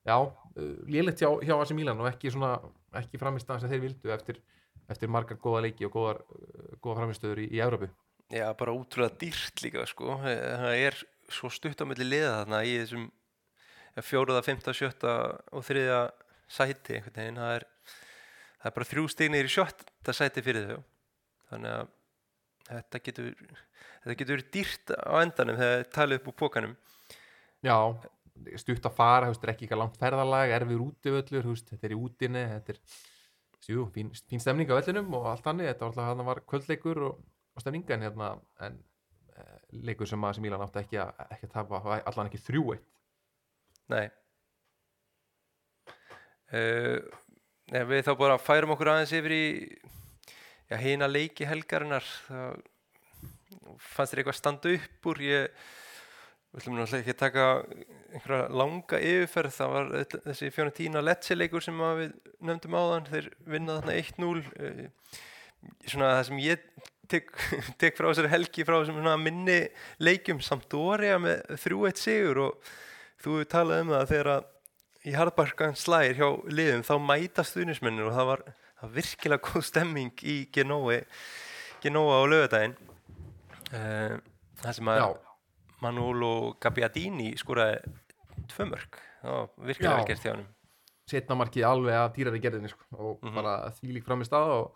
Speaker 3: já, uh, lélitt hjá, hjá AC Milan og ekki svona, ekki framist sem þeir vildu eftir, eftir margar góða leiki og góðar, uh, góða framistöður í, í Európu
Speaker 2: já, bara útrúlega dýrt líka sko. Það er svo stutt á milli liða þarna í þessum fjóruða, fymta, sjötta og þriðja sæti einhvern veginn. Það er, það er bara þrjú stignir í sjötta sæti fyrir þau. Þannig að þetta getur þetta getur verið dýrt á endanum þegar það talið upp úr pókanum
Speaker 3: Já, stutt að fara, er ekki eitthvað langt ferðalag, erfið útivöllur, þú veist, þetta er í útinni, þetta er, jú, fín, fín stemning á vellinum og allt annir, þetta var alltaf hann var kvöldleikur og, og stemning, en hérna, en eh, leikur sem að sem Mílan átti ekki að, ekki að tapa, allan ekki þrjú eitt.
Speaker 2: Nei. Uh, við þá bara færum okkur aðeins yfir í já, hina leiki helgarinnar það fannst þér eitthvað standa upp úr? Ég við ætlum náttúrulega ekki að taka einhverja langa yfirferð það var þessi Fiorentina Lecce leikur sem við nefndum áðan þeir vinna þarna 1-0 uh, svona það sem ég tek, tek frá þessari helgi frá þessum minni leikjum Sampdoria með 3-1 sigur og þú hefur talað um það þegar að í harðbarkan slægir hjá liðum þá mæta stuðnismennir og það var, það var virkilega góð stemming í Genói Genóa á lögadaginn uh, það sem að
Speaker 3: Já,
Speaker 2: Manolo Gabbiadini skoraði tvö mörg það var virkilega
Speaker 3: Já.
Speaker 2: vel gert hjá hann
Speaker 3: setna markið alveg af dýrari gerðinni, sko, og
Speaker 2: Mhm.
Speaker 3: bara því lík fram í stað og,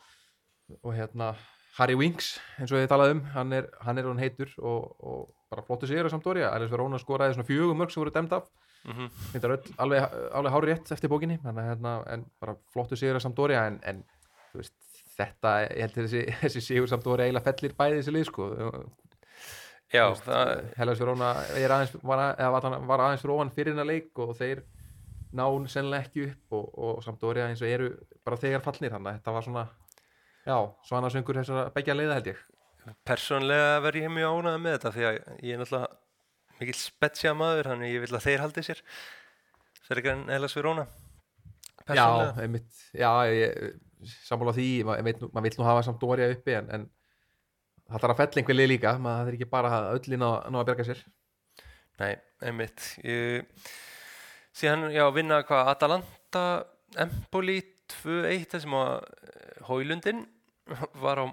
Speaker 3: og hérna, Harry Winks, eins og ég talaði um, hann er, hann er hann heitur og, og bara flottu sigur á Sampdoria, Alice Verona skoraði svona fjögum mörg sem voru dæmd af.
Speaker 2: Mm
Speaker 3: þetta er öll, alveg, alveg hár rétt eftir bókinni að, hérna, en bara flottu sigur að Sampdoria en, en veist, þetta ég held að þessi, þessi sigur Sampdoria eiginlega fellir bæði þessi lið sko. Hellas Verona er aðeins, var, að, var, aðeins ofan fyrir hennar leik og þeir ná sennilega ekki upp og, og Sampdoria eins og eru bara þegar fallnir þannig að þetta var svona já, svona söngur þessara begja leiða held ég
Speaker 2: persónlega verð ég mjög ánægð með þetta því að ég er náttúrulega mikill spetsja maður þannig ég vil að þeir haldi sér frekar en Elas Verona
Speaker 3: Já, einmitt, já, ég, sammála því, maður maður vill nú hafa Sampdoria uppi en, en það þarf að fella einhver lið líka, maður er ekki bara að öllin á, ná að berga sér.
Speaker 2: Nei, einmitt. Ég, síðan, já, vinna hvað Atalanta, Empoli 2-1 þessum að Hólundin var á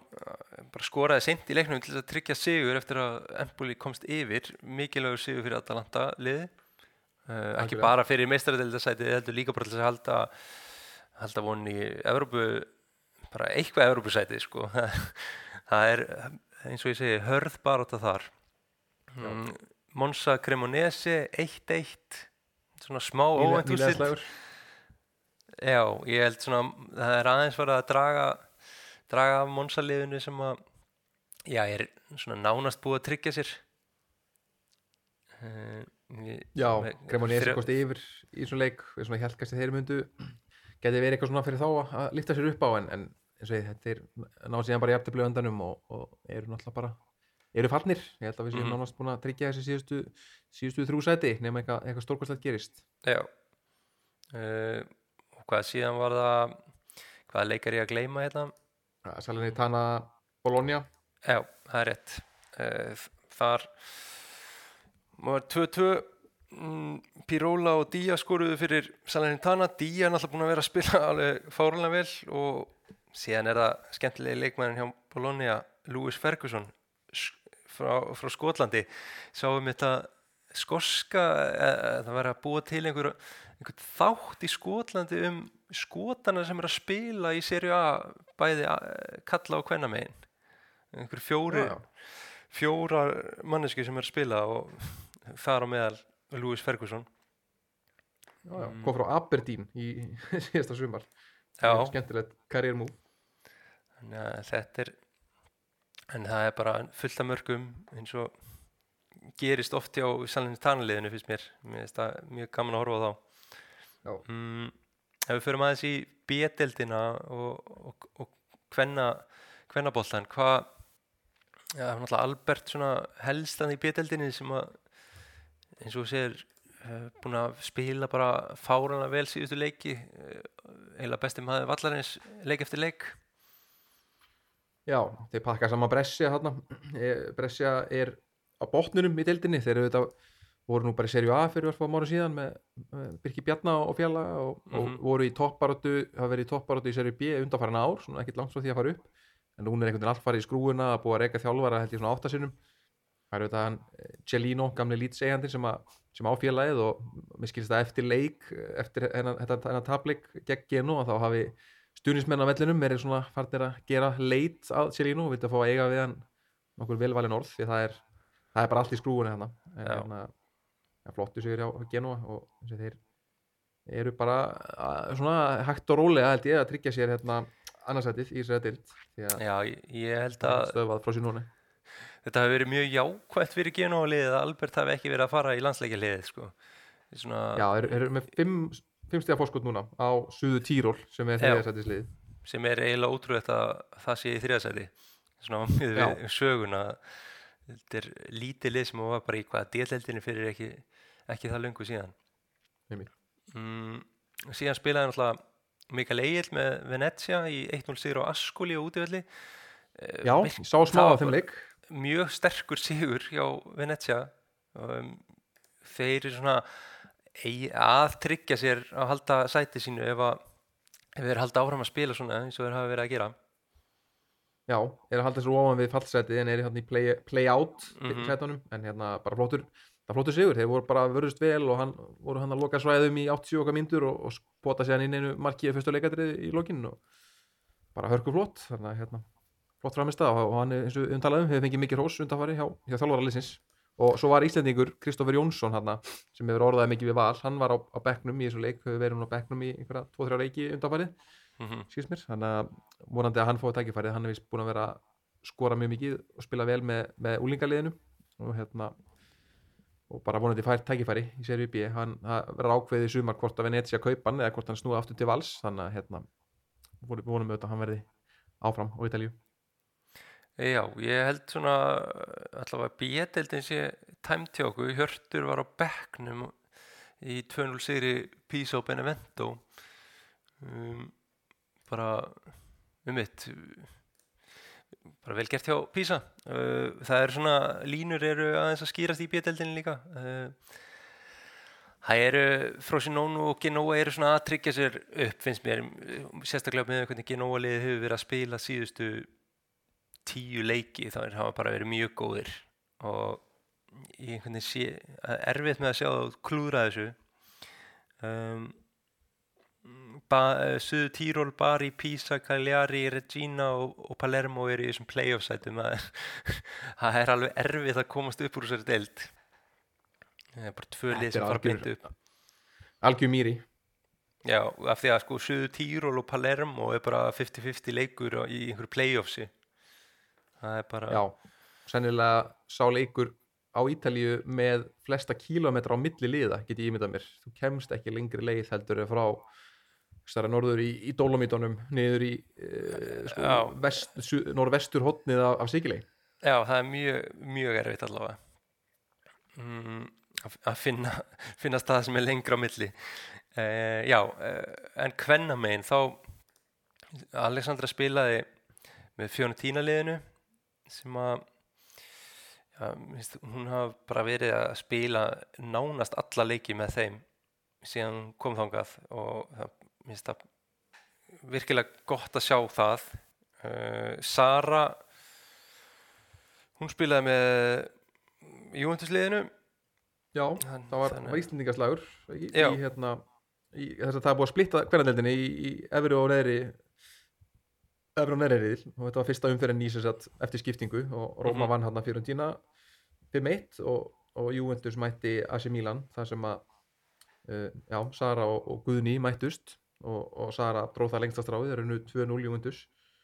Speaker 2: bara skoraði seint í leiknum til að tryggja sigur eftir að Empoli komst yfir. Mikilvægur sigur fyrir Atalanta liði uh, ekki
Speaker 3: Algjörlega.
Speaker 2: bara fyrir meistaradildasætið heldur líka bara til að halda halda von í Evrópu bara eitthvað Evrópusæti sko. Það er eins og ég segi hörð baróta þar. Mm, Monsa Cremonese 1-1 svona smá
Speaker 3: Nýlegaðslagur.
Speaker 2: Já, ég held svona það er aðeins farið að draga draga af Monsa-liðinu sem að já, er svona nánast búið að tryggja sér. Uh,
Speaker 3: Já, Cremonese kosti yfir í svona leik við svona hjælkast í þeirri myndu geti verið eitthvað svona fyrir þá að- að lifta sér upp á en, en eins og þetta er náðu síðan bara jafntefli á endanum og, og eru náttúrulega bara eru fallnir, ég held að við séum
Speaker 2: Mhm.
Speaker 3: nánast búin að tryggja þessi síðustu, síðustu þrjú sæti nema eitthvað, eitthvað stórkvæslegt gerist.
Speaker 2: Já. Uh, og hvað síðan var það hvað leikar ég að gleyma hérna
Speaker 3: Salinni Tana Bologna.
Speaker 2: Já, það er rétt. Uh, þar var 2-2 mm, Pirola og Díaz skoruðu fyrir Salernitana, Díaz er náttúrulega búin að vera að spila alveg fárunlega vel og síðan er það skemmtilegi leikmærin hjá Bologna, Lewis Ferguson frá, frá Skotlandi. Sáum þetta skoska eh, það var að búa til einhver, einhver þátt í Skotlandi um skotana sem er að spila í serju A bæði eh, kalla og kvenna megin einhver fjóri
Speaker 3: Já, já.
Speaker 2: fjóra manneski sem er að spila og þar á meðal Lewis Ferguson.
Speaker 3: Já, kom frá Aberdeen í síðasta sumar.
Speaker 2: Já.
Speaker 3: skemmtilegt karriérmú
Speaker 2: að þetta er en það er bara fullt af mörgum eins og gerist oft hjá sannlega tanaliðinu fyrst mér. Mér finnst það mjög gaman að horfa á þá.
Speaker 3: Já.
Speaker 2: mm, ef við förum aðeins í B-deldina og, og, og hvenna hvennaboltan hvað það er náttúrulega Albert helstan í B-deldinni sem að eins og þú segir uh, búin að spila bara fárana vel síðustu leiki uh, eiginlega besti maður vallarins leik eftir leik.
Speaker 3: Já, þeir pakka saman Brescia Eh, Brescia er á botnunum í deildinni. Þeir eru þetta voru nú bara í serju A fyrir örfá mánu síðan með, Birki Bjarna og Fjalla og,
Speaker 2: Mhm.
Speaker 3: og voru í topparóttu hafa verið í topparóttu í serju B undanfæran ár svona ekkert langt frá því að fara upp. En núna er einhvern veginn allt farið í skrúuna að búa að reyka þjálfara held ég svona áttasinnum það eru þetta hann eh, Celino, gamli lítseigandinn sem, að- sem á félagið og mér skilst það eftir leik eh, eftir hennan tapleik gegn Geno og þá hafi stuðnismenn á vellinum er svona farnir að gera leit að Celino og vilja fá að eiga við hann nokkur velvalin orð því það er, það er bara allt í skrúinu hérna en
Speaker 2: Já.
Speaker 3: hérna ja, flottu sigur hjá Genoa og þeir eru bara að, svona hægt og rólega held ég að tryggja sér hérna annarsætið í þessari dild því að
Speaker 2: Já, ég, held að
Speaker 3: er stöðvað frá sín núna.
Speaker 2: Þetta hafi verið mjög jákvætt fyrir genóliðið að Albert hafi ekki verið að fara í landsleikja liðið sko. Svona,
Speaker 3: Já, eru með fimm, fimm stiga fórskot núna á Suðu Tíról sem er
Speaker 2: Já.
Speaker 3: þriðarsætislið
Speaker 2: sem er eiginlega ótrúið að það sé í þriðasæti svona mjög söguna. Þetta er lítið lið sem var bara í hvaða délheldinni fyrir ekki, ekki það löngu síðan. Mm, síðan spilaði náttúrulega Mikael Egil með Venezia í 1-0 sigur á Ascoli og útivelli. Eh,
Speaker 3: Já, ég sá smá af þeim leik.
Speaker 2: Mjög sterkur sigur hjá Venezia. Um, þeir eru svona að tryggja sér að halda sæti sínu ef, að, ef þeir halda áfram að spila svona eins og þeir hafa verið að gera.
Speaker 3: Já, er að halda þessu ofan við fallseti en er hérna í play, play out
Speaker 2: Mhm.
Speaker 3: sætunum en hérna bara flottur það flottur sigur, þeir voru bara vörðust vel og hann voru hann að loka svæðum í 80 okkar myndur og, og spota sér inn einu markið fyrstu leikadrið í lokinn og bara hörku flott þannig að hérna flott framist og, og hann er eins og umtalaðum hefur fengið mikið hrós undanfari hjá, hjá þjálfaralisins og svo var Íslendingur Kristoffer Jónsson hann sem hefur orðaði mikið við val. Hann var á, á bekknum í þessu leik hefur verið hún á bekknum í einhverja 2-3 leiki undanfarið
Speaker 2: mm
Speaker 3: skilst mér, þannig að vonandi að hann fóði tækifærið, hann vist búin að vera að skora mjög mikið og spila vel með, með úlingaliðinu og hérna og bara vonandi fær tækifæri í seri B. Hann verður ákveðið í sumar hvort að Venetia kaupa hann eða hvort hann snúið aftur til vals. Þannig að hérna við vonum auðvitað að hann verði áfram á Ítalíu.
Speaker 2: Já, ég held svona allavega bíedeldin sé tæmt hjá okkur, Hjörtur var á bekknum í 2-0 sigri Pisa og Benevento. Um, bara um mitt bara vel gert hjá Pisa. Uh, það er svona, línur eru aðeins að skýrast í bíedeldin líka. Það eru Frosinone og Genoa eru svona að tryggja sér upp finnst mér, sérstaklega með hvernig Genoa liðið hefur verið að spila síðustu tíu leiki þá er hafa bara verið mjög góðir. Og ég einhvern veginn erfitt með að sjá þá klúðra þessu. Um, ba, Suðu Tíról, Bari, Pisa, Cagliari, Regina og, og Palermo eru í þessum playoff-sætum það er, það er alveg erfið að komast upp úr þessari deild. Það er bara tvö lið sem fara beint upp.
Speaker 3: Algjör mýri
Speaker 2: Já, af því að sko Suðu Tíról og Palermo er bara 50-50 leikur í einhverju playoffsi. Það er bara
Speaker 3: já, sennilega sá leikur á Ítalíu með flesta kílómetra á milli liða get ég ímyndað mér, þú kemst ekki lengri leið heldur frá stærra norður í, í Dolomítonum niður í uh, sko, vest, su, norðvestur hotnið af, af Sikilei
Speaker 2: Já, það er mjög, mjög erfitt allavega. Mm, að- finna, finna stað sem er lengra á milli. Uh, Já, uh, en kvennamein þá Alexandra spilaði með Fiorentina liðinu sem að já, minnst, hún hafa bara verið að spila nánast alla leiki með þeim síðan kom þangað og það minnst það virkilega gott að sjá það. Uh, Sara hún spilaði með Juventusliðinu
Speaker 3: Já,
Speaker 2: Hann-
Speaker 3: það var, var Íslendingaslagur í, í, hérna, í þess að það er búið að splitta hvernadeldinni í, í efri og neðri efri og neðri riðil. Og þetta var fyrsta umferðin sagt eftir skiptingu og Róma
Speaker 2: Mhm.
Speaker 3: vann hann að Fiorentina 5-1 og, og Juventus mætti AC Milan þar sem að uh, já, Sara og, og Guðni mættust og, og Sara dróð það lengsta stráið, það eru nú 2-0 Juventus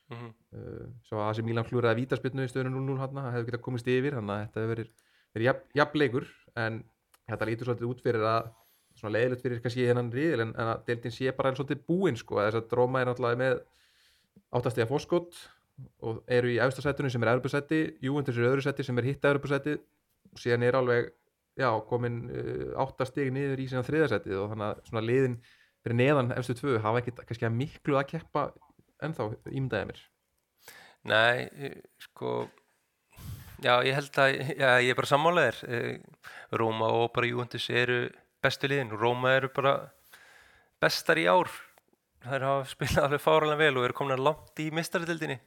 Speaker 2: mm -hmm.
Speaker 3: uh, svo að AC Milan klúraði vítaspilnu í stöðinu 0-0 hann, það hefði getað komist yfir þannig að þetta hefur verið, verið jafn, jafn leikur en þetta lítur svolítið út fyrir að svona leiðilegt fyrir kannski hennan riðil en, en að deildin sé bara svolítið búinn sko, þess að Róma er náttúrulega með áttastega fórskott og eru í efstasættunum sem er Evropasætti Juventus er í öðru sætti sem er hitt Evropasætti og síðan er alveg já, komin uh, áttasteg niður í síðan þriðasætti og þannig að svona liðin fyrir neðan efstu tvö hafa ekkit kannski að miklu að keppa ennþá ímyndaði mér.
Speaker 2: Nei, sko já, ég held að já, ég er bara sammálaðir Róma og bara Juventus eru bestu liðin. Róma eru bara bestar í ár. Þær hafa spilað alveg fáralega vel og eru komin langt í mistaritildinni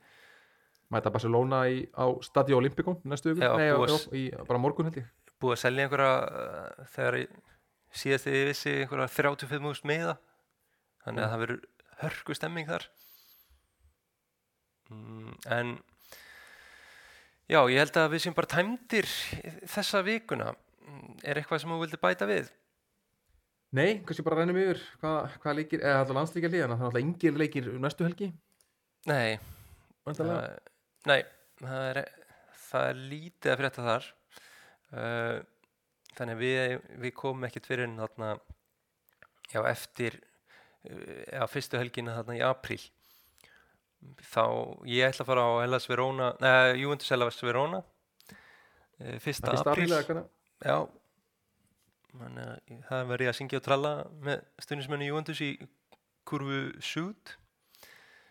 Speaker 3: mæta Barcelona í, á Stadio Olimpico næstu
Speaker 2: Já,
Speaker 3: nei, á,
Speaker 2: að-
Speaker 3: á, í, bara morgun held ég.
Speaker 2: Búið að selja einhverja uh, þegar síðast þegar ég vissi einhverja 35.000 meða þannig að það verður hörku stemming þar. Mm, en já, ég held að við sem bara tæmdir þessa vikuna. Er eitthvað sem þú vildi bæta við?
Speaker 3: Nei, kannski bara rennum yfir hvað, hvað leikir, eða alltaf landslíkja líðan það er alltaf yngir leikir næstu helgi.
Speaker 2: Nei, það, nei það er, það er lítið að frétta þar. Uh, þannig að við, við komum ekkert fyrir en þarna já, eftir já, fyrstu helgina þarna í apríl. Þá ég ætla að fara á Hellas Verona neða, Juventus Hellas Verona uh, fyrsta
Speaker 3: Það
Speaker 2: apríl
Speaker 3: eða
Speaker 2: já. Það verði að syngja og tralla með stundismennu Juventus í kurvu Sud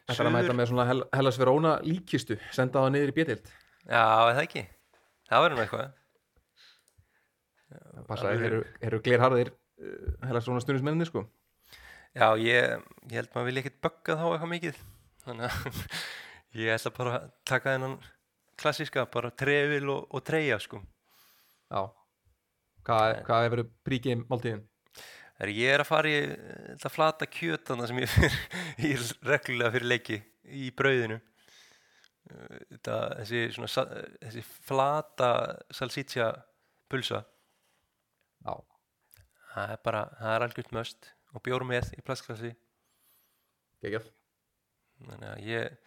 Speaker 3: Þetta er að mæta með svona Hel Hellas Verona líkistu senda það niður í bjötild
Speaker 2: Já, það ekki? Það verður nú eitthvað.
Speaker 3: Passa,
Speaker 2: alveg-
Speaker 3: eru, glerharðir uh, Hellas Verona stundismenninni sko
Speaker 2: Já, ég, ég held maður vilja ekkert bögga þá eitthvað mikið. Þannig að ég ætla bara að taka þennan klassíska, bara trefil og, og treyja sko.
Speaker 3: Já. Hvað, hvað hefur verið príkið máltíðin?
Speaker 2: Þegar ég er að fara í þetta flata kjöt þannig sem ég í reglulega fyrir leiki í brauðinu. Þetta, þessi, svona, þessi flata salsiccia pulsa.
Speaker 3: Já,
Speaker 2: það er bara, það er algjört möst og bjór með í plastklassi
Speaker 3: geggjað.
Speaker 2: Þannig að ég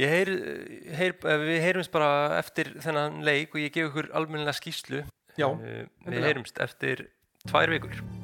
Speaker 2: ég heyr, heyr við heyrumst bara eftir þennan leik og ég gef ykkur almennilega skýslu
Speaker 3: Já,
Speaker 2: Uh, við heyrumst eftir tvær vikur